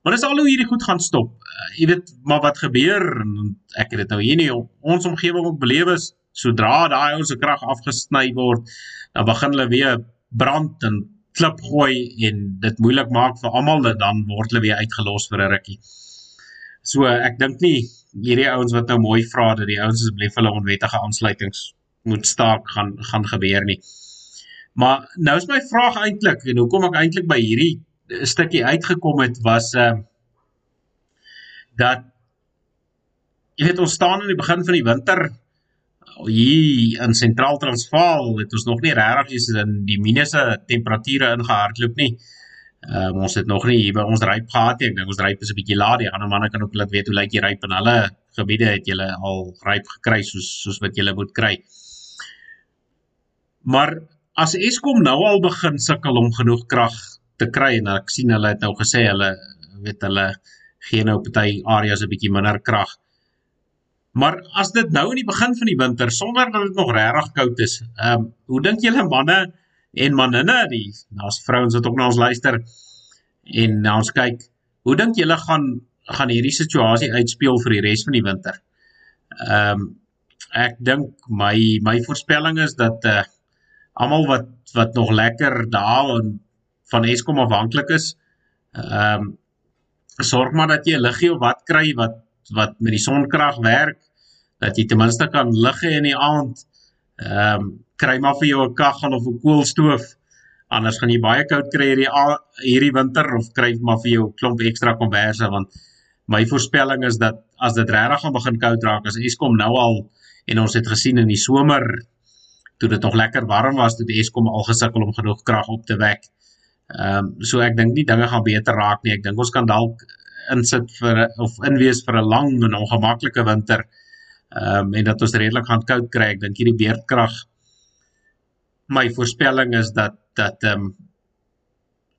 Maar dis al hoe hierdie goed gaan stop. Uh, jy weet maar wat gebeur en ek het dit nou hier nie ons omgewing ook beleef is sodra daai ouens se krag afgesny word, dan begin hulle weer brand en klip gooi en dit moeilik maak vir almal dan word hulle weer uitgelos vir 'n rukkie. So ek dink nie hierdie ouens wat nou mooi vra dat die ouens asseblief hulle onwettige aansluitings moet staak gaan gaan gebeur nie. Maar nou is my vraag eintlik en hoekom ek eintlik by hierdie stukkie uitgekom het was uh dat jy weet ons staan aan die begin van die winter hier in sentraal Transvaal het ons nog nie regtig eens in die minusse temperature ingehardloop nie. Ehm um, ons het nog nie hier by ons ryp gehad nie. Ek dink ons ryp is 'n bietjie laat. Die ander manne kan ook laat weet hoe lyk die ryp in hulle gebiede het julle al ryp gekry soos soos wat julle moet kry. Maar as Eskom nou al begin sukkel om genoeg krag te kry en ek sien hulle het nou gesê hulle weet hulle gee nou party areas 'n bietjie minder krag. Maar as dit nou in die begin van die winter sonder dat dit nog regtig koud is, ehm um, hoe dink julle manne en manninne die daar's vrouens wat ook na ons luister en na ons kyk. Hoe dink julle gaan gaan hierdie situasie uitspeel vir die res van die winter? Ehm um, ek dink my my voorspelling is dat uh almal wat wat nog lekker daar en van Eskom afhanklik is, ehm um, sorg maar dat jy 'n liggie of wat kry wat wat met die sonkrag werk dat jy ten minste kan lig hê in die aand. Ehm um, kry maar vir jou 'n kaggel of 'n koolstoof. Anders gaan jy baie koud kry hierdie hierdie winter of kry maar vir jou klomp ekstra komberse want my voorspelling is dat as dit regtig gaan begin koud raak as Eskom nou al en ons het gesien in die somer toe dit nog lekker warm was toe Eskom al gesukkel om genoeg krag op te wek. Ehm um, so ek dink nie dinge gaan beter raak nie. Ek dink ons kan dalk insit vir of inwees vir 'n lang en ongemaklike winter. Ehm um, en dat ons redelik gaan koud kry. Ek dink hierdie beerdkrag my voorspelling is dat dat ehm um,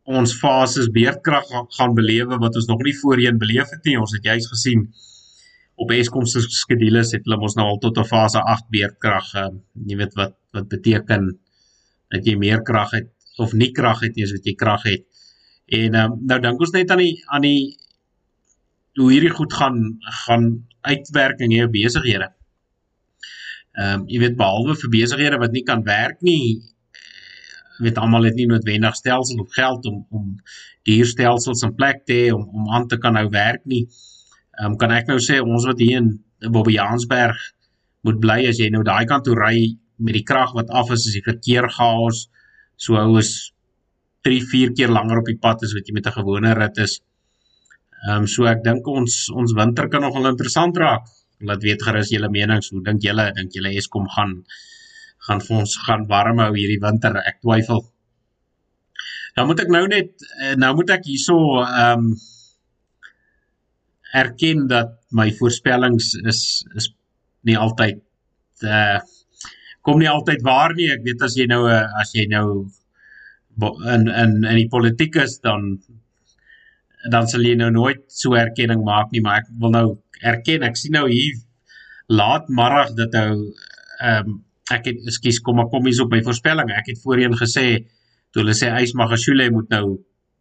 ons fases beerdkrag gaan belewe wat ons nog nie voorheen beleef het nie. Ons het juis gesien op Eskom se skedules het hulle mos nou al tot 'n fase 8 beerdkrag. Ehm um, jy weet wat wat beteken dat jy meer krag het of nie krag het nie as wat jy krag het. En ehm um, nou dink ons net aan die aan die hoe hierdie goed gaan gaan uitwerking hier op besighede. Ehm um, jy weet behalwe vir besighede wat nie kan werk nie, weet almal het nie noodwendig stelsels of geld om om duur stelsels in plek te hê om om aan te kan nou werk nie. Ehm um, kan ek nou sê ons wat hier in Bobbejaansberg moet bly as jy nou daai kant toe ry met die krag wat af is as die verkeer chaos so hou is 3 4 keer langer op die pad as wat jy met 'n gewone rit is. Ehm um, so ek dink ons ons winter kan nogal interessant raak laat weet gerus julle menings. Hoe dink julle? Dink julle Eskom gaan gaan vir ons gaan warm hou hierdie winter? Ek twyfel. Nou moet ek nou net eh, nou moet ek hierso ehm um, erken dat my voorspellings is is nie altyd uh kom nie altyd waar nie. Ek weet as jy nou as jy nou in in in die politiek is dan dan sal jy nou nooit so erkenning maak nie, maar ek wil nou erken. Ek sien nou hier laat middag dat nou ehm um, ek het ekskuus kom maar kom hier op my voorspelling. Ek het voorheen gesê toe hulle sê Ys Magashule moet nou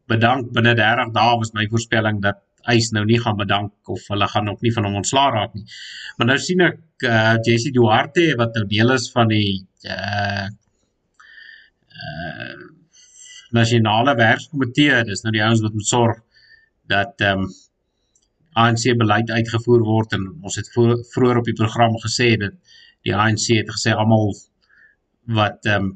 bedank binne 30 dae was my voorspelling dat eis nou nie gaan bedank of hulle gaan ook nie van hom ontslaa raak nie. Maar nou sien ek uh Jessie Duarte wat nou deel is van die uh uh nasionale werkskomitee, dis nou die ouens wat moet sorg dat ehm um, ANC beleid uitgevoer word en ons het vroeër op die program gesê dat die ANC het gesê almal wat ehm um,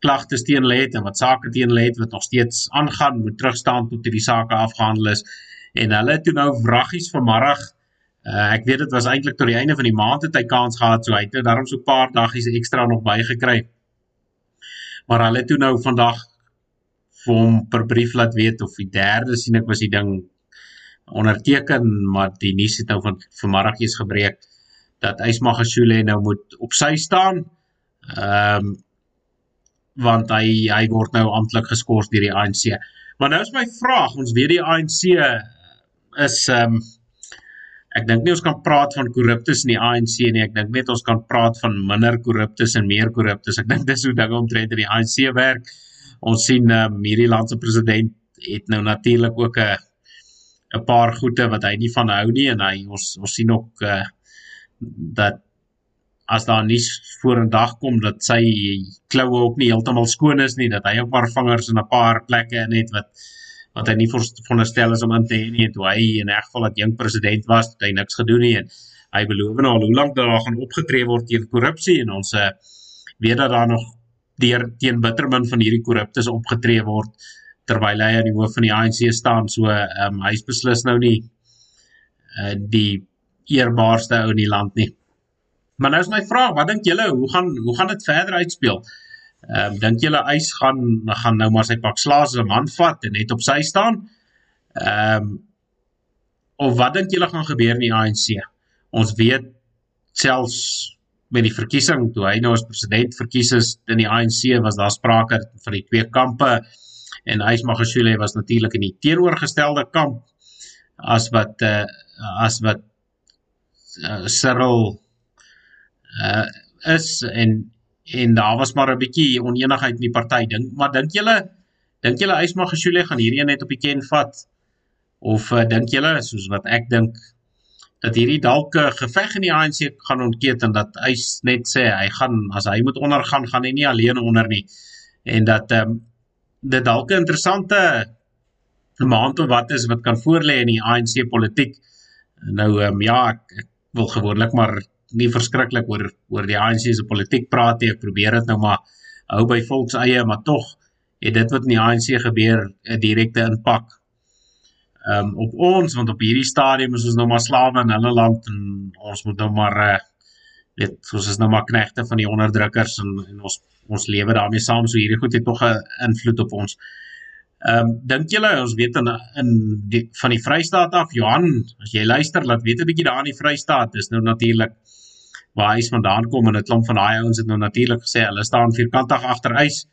klagtes teen hulle het en wat sake teen hulle het wat nog steeds aangaan moet terugstaan tot hierdie sake afgehandel is. En hulle toe nou wraggies vanmiddag uh, ek weet dit was eintlik tot die einde van die maand het hy kans gehad so hy het nou daarom so 'n paar daggies ekstra nog bygekry. Maar hulle toe nou vandag vir hom per brief laat weet of die derde sien ek was die ding onderteken maar die nuus het nou van vanmiddag eens gebreek dat Ysmagashule nou moet op sy staan ehm um, want hy hy word nou amptelik geskort deur die ANC. Maar nou is my vraag, ons weet die ANC is ehm um, ek dink nie ons kan praat van korruptes in die ANC nie. Ek dink net ons kan praat van minder korruptes en meer korruptes. Ek dink dis hoe dinge omtrent in die ANC werk. Ons sien um, hierdie land se president het nou natuurlik ook 'n 'n paar goede wat hy nie van hou nie en hy ons ons sien ook uh, dat as daar nie voor 'n dag kom dat sy kloue ook nie heeltemal skoon is nie, dat hy ook maar vingers in 'n paar plekke in het wat wat hy nie veronderstel is om in te hê nie toe hy in 'n geval dat jong president was, het hy niks gedoen nie en hy beloof nou al hoe lank daar gaan opgetree word teen korrupsie en ons uh, weet dat daar nog deur teen bittermin van hierdie korruptes opgetree word terwyl hy aan die hoof van die ANC staan so um, hy's beslis nou nie uh, die eerbaarste ou in die land nie. Maar nou is my vraag, wat dink julle, hoe gaan hoe gaan dit verder uitspeel? Ehm um, dink julle Eis gaan gaan nou maar sy pak slaas as 'n man vat en net op sy staan? Ehm um, of wat dink julle gaan gebeur in die ANC? Ons weet selfs met die verkiesing toe hy nou as president verkies is in die ANC was daar sprake van die twee kampe en Eis Magashule was natuurlik in die teenoorgestelde kamp as wat uh, as wat uh, Cyril uh, is en en daar was maar 'n bietjie onenigheid in die party dink maar dink julle dink julle Ysma Geshule gaan hierdie net op die ken vat? Of uh, dink julle soos wat ek dink dat hierdie dalk 'n geveg in die ANC gaan ontkeet en dat Ys net sê hy gaan as hy moet ondergaan gaan hy nie alleen onder nie en dat ehm um, dit dalk 'n interessante maand of wat is wat kan voorlê in die ANC politiek nou ehm um, ja ek, ek wil gewoonlik maar nie verskriklik oor oor die ANC se politiek praat nie. Ek probeer dit nou maar hou by volks eie, maar tog het dit wat in die ANC gebeur 'n direkte impak um op ons want op hierdie stadium is ons nou maar slawe in hulle land en ons moet nou maar uh weet soos is nou maar knegte van die onderdrukkers en en ons ons lewe daarmee saam so hierdie goed het tog 'n invloed op ons. Ehm um, dink julle ons weet in in die, van die Vrystaat af Johan as jy luister laat weet 'n bietjie daar in die Vrystaat is nou natuurlik waar hy vandaan kom en 'n klomp van daai ouens het nou natuurlik gesê hulle staan vierkantig agter ys.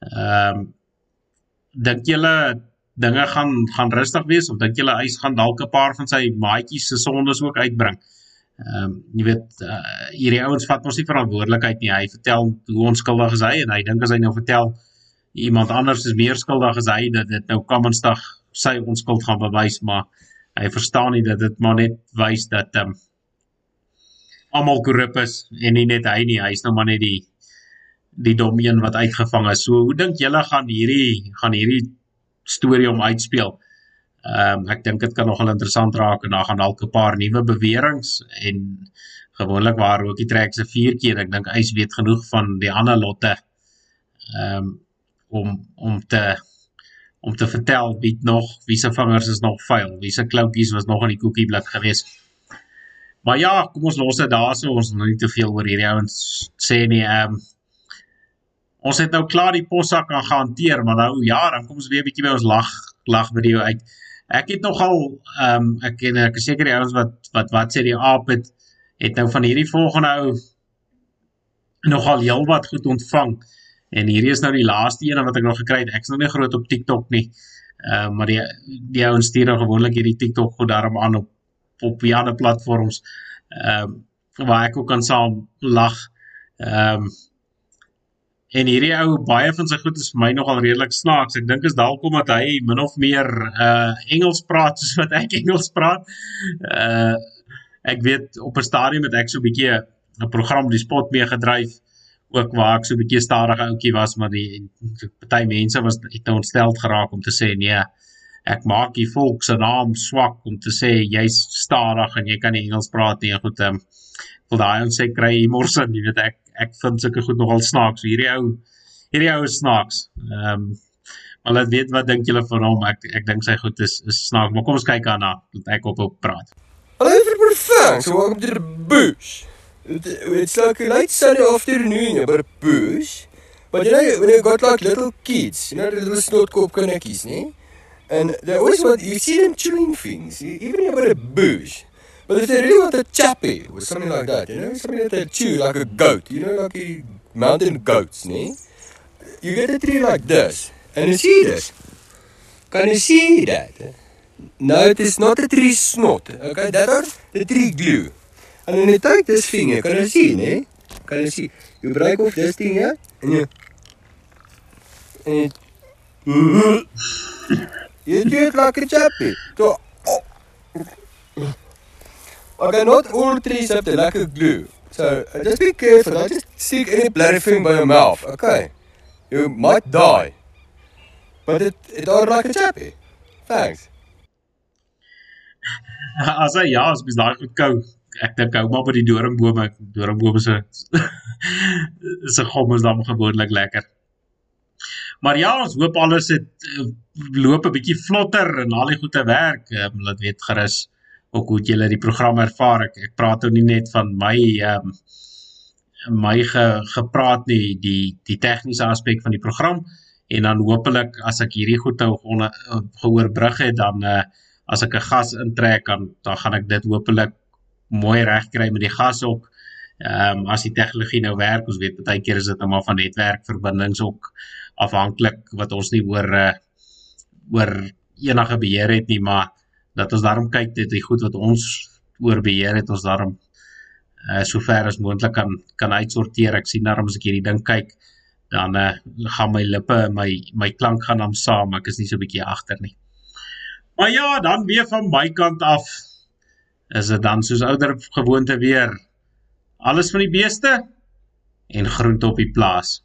Ehm um, dink julle dinge gaan gaan rustig wees of dink julle ys gaan dalk 'n paar van sy maatjies se sondes ook uitbring? Ehm um, jy weet uh, hierdie ouens vat mos nie verantwoordelikheid nie. Hy vertel hoe onskuldig is hy en hy dink as hy nou vertel iemand anders is meer skuldig as hy dat dit nou Kamansdag sy onskuld gaan bewys, maar hy verstaan nie dat dit maar net wys dat ehm um, almal korrup is en nie net hy nie, hy's nou maar net die die dom een wat uitgevang is. So hoe dink julle gaan hierdie gaan hierdie storie om uitspeel? Ehm um, ek dink dit kan nogal interessant raak en daar gaan dalk 'n paar nuwe beweringe en gewoonlik waar ook die trek se vier keer. Ek dink hy weet genoeg van die ander lotte ehm um, om om te om te vertel wie nog wie se vingers is nog vuil, wie se kloutjies was nog in die koekieblad geweest. Maar ja, kom ons los dit daarso, ons wil nie te veel oor hierdie ouens sê nie. Ehm um, ons het nou klaar die possak kan hanteer, maar nou ja, dan kom ons weer 'n bietjie by ons lag lag video uit. Ek het nogal ehm um, ek ken ek is seker die ouens wat wat wat sê die aap het het nou van hierdie volgende ou nogal heelwat goed ontvang. En hierdie is nou die laaste een wat ek nog gekry het. Ek's nog nie groot op TikTok nie. Ehm uh, maar die die ouens stuur nou gewoonlik hierdie TikTok goed daarom aan op op ander platforms ehm um, waar ek ook kan saam lag. Ehm um, en hierdie ou baie van sy goed is vir my nogal redelik snaaks. Ek dink is dalk omdat hy min of meer uh Engels praat soos wat ek Engels praat. Uh ek weet op 'n stadium het ek so 'n bietjie 'n program die spot mee gedryf ook waar ek so 'n bietjie stadige ouetjie was maar die party mense was het nou ontstel geraak om te sê nee ek maak die volk se naam swak om te sê jy's stadig en jy kan nie Engels praat nie. Goed, ehm um, wil daai ons sê kry humor sin, jy weet ek ek vind sulke goed nogal snaaks. Hierdie ou hierdie ou is snaaks. Ehm um, maar laat weet wat dink julle van hom? Ek ek dink sy goed is is snaaks, maar kom ons kyk aan na dat ek op op praat. Hallo vir perfect. So welcome to the bush. It's like a late Sunday afternoon, but a bush. But you know, when you got like little kids, you know, the little snotkop kindertjies, nee? And they always want, you see them chewing things, even about a bush. But if they really want a chappy or something like that, you know, something that they chew like a goat, you know, like a mountain goats, nee? You get a tree like this, and you see this. Can you see that? No, it is not a tree snot. Okay, that are the tree glue. And when you take this thing here, can you see, nee? Can you see? You break off this thing here, and you... And you... You do it like a chappy. So, oh. Okay, not all trees have the like a glue. So uh, just be careful. Don't just stick any bloody thing by your mouth. Okay, you might die. But it it all like a chappy. Thanks. As hy ja, as mens daai goed kou, ek dink hou maar by die doringbome, doringbome se se gom is dan gewoonlik lekker. Maar ja, ons hoop alles het uh, loop 'n bietjie vlotter en al die goeie werk. Ehm um, laat weet gerus ook hoe jy die program ervaar. Ek, ek praat nou nie net van my ehm um, my ge, gepraat nie, die die tegniese aspek van die program en dan hopelik as ek hierdie goed nou gehoorbrug het dan uh, as ek 'n gas intrek dan dan gaan ek dit hopelik mooi regkry met die gas ook. Ehm um, as die tegnologie nou werk, ons weet baie keer is dit nou maar van netwerkverbindings ook afhanklik wat ons nie oor uh, oor enige beheer het nie, maar dat ons daarom kyk dit die goed wat ons oor beheer het ons daarom uh, so ver as moontlik kan kan uitsorteer. Ek sien daarom as ek hierdie ding kyk, dan uh, gaan my lippe en my my klank gaan dan saam, ek is nie so 'n bietjie agter nie. Maar ja, dan weer van my kant af is dit dan soos ouer gewoonte weer alles van die beeste en groente op die plaas.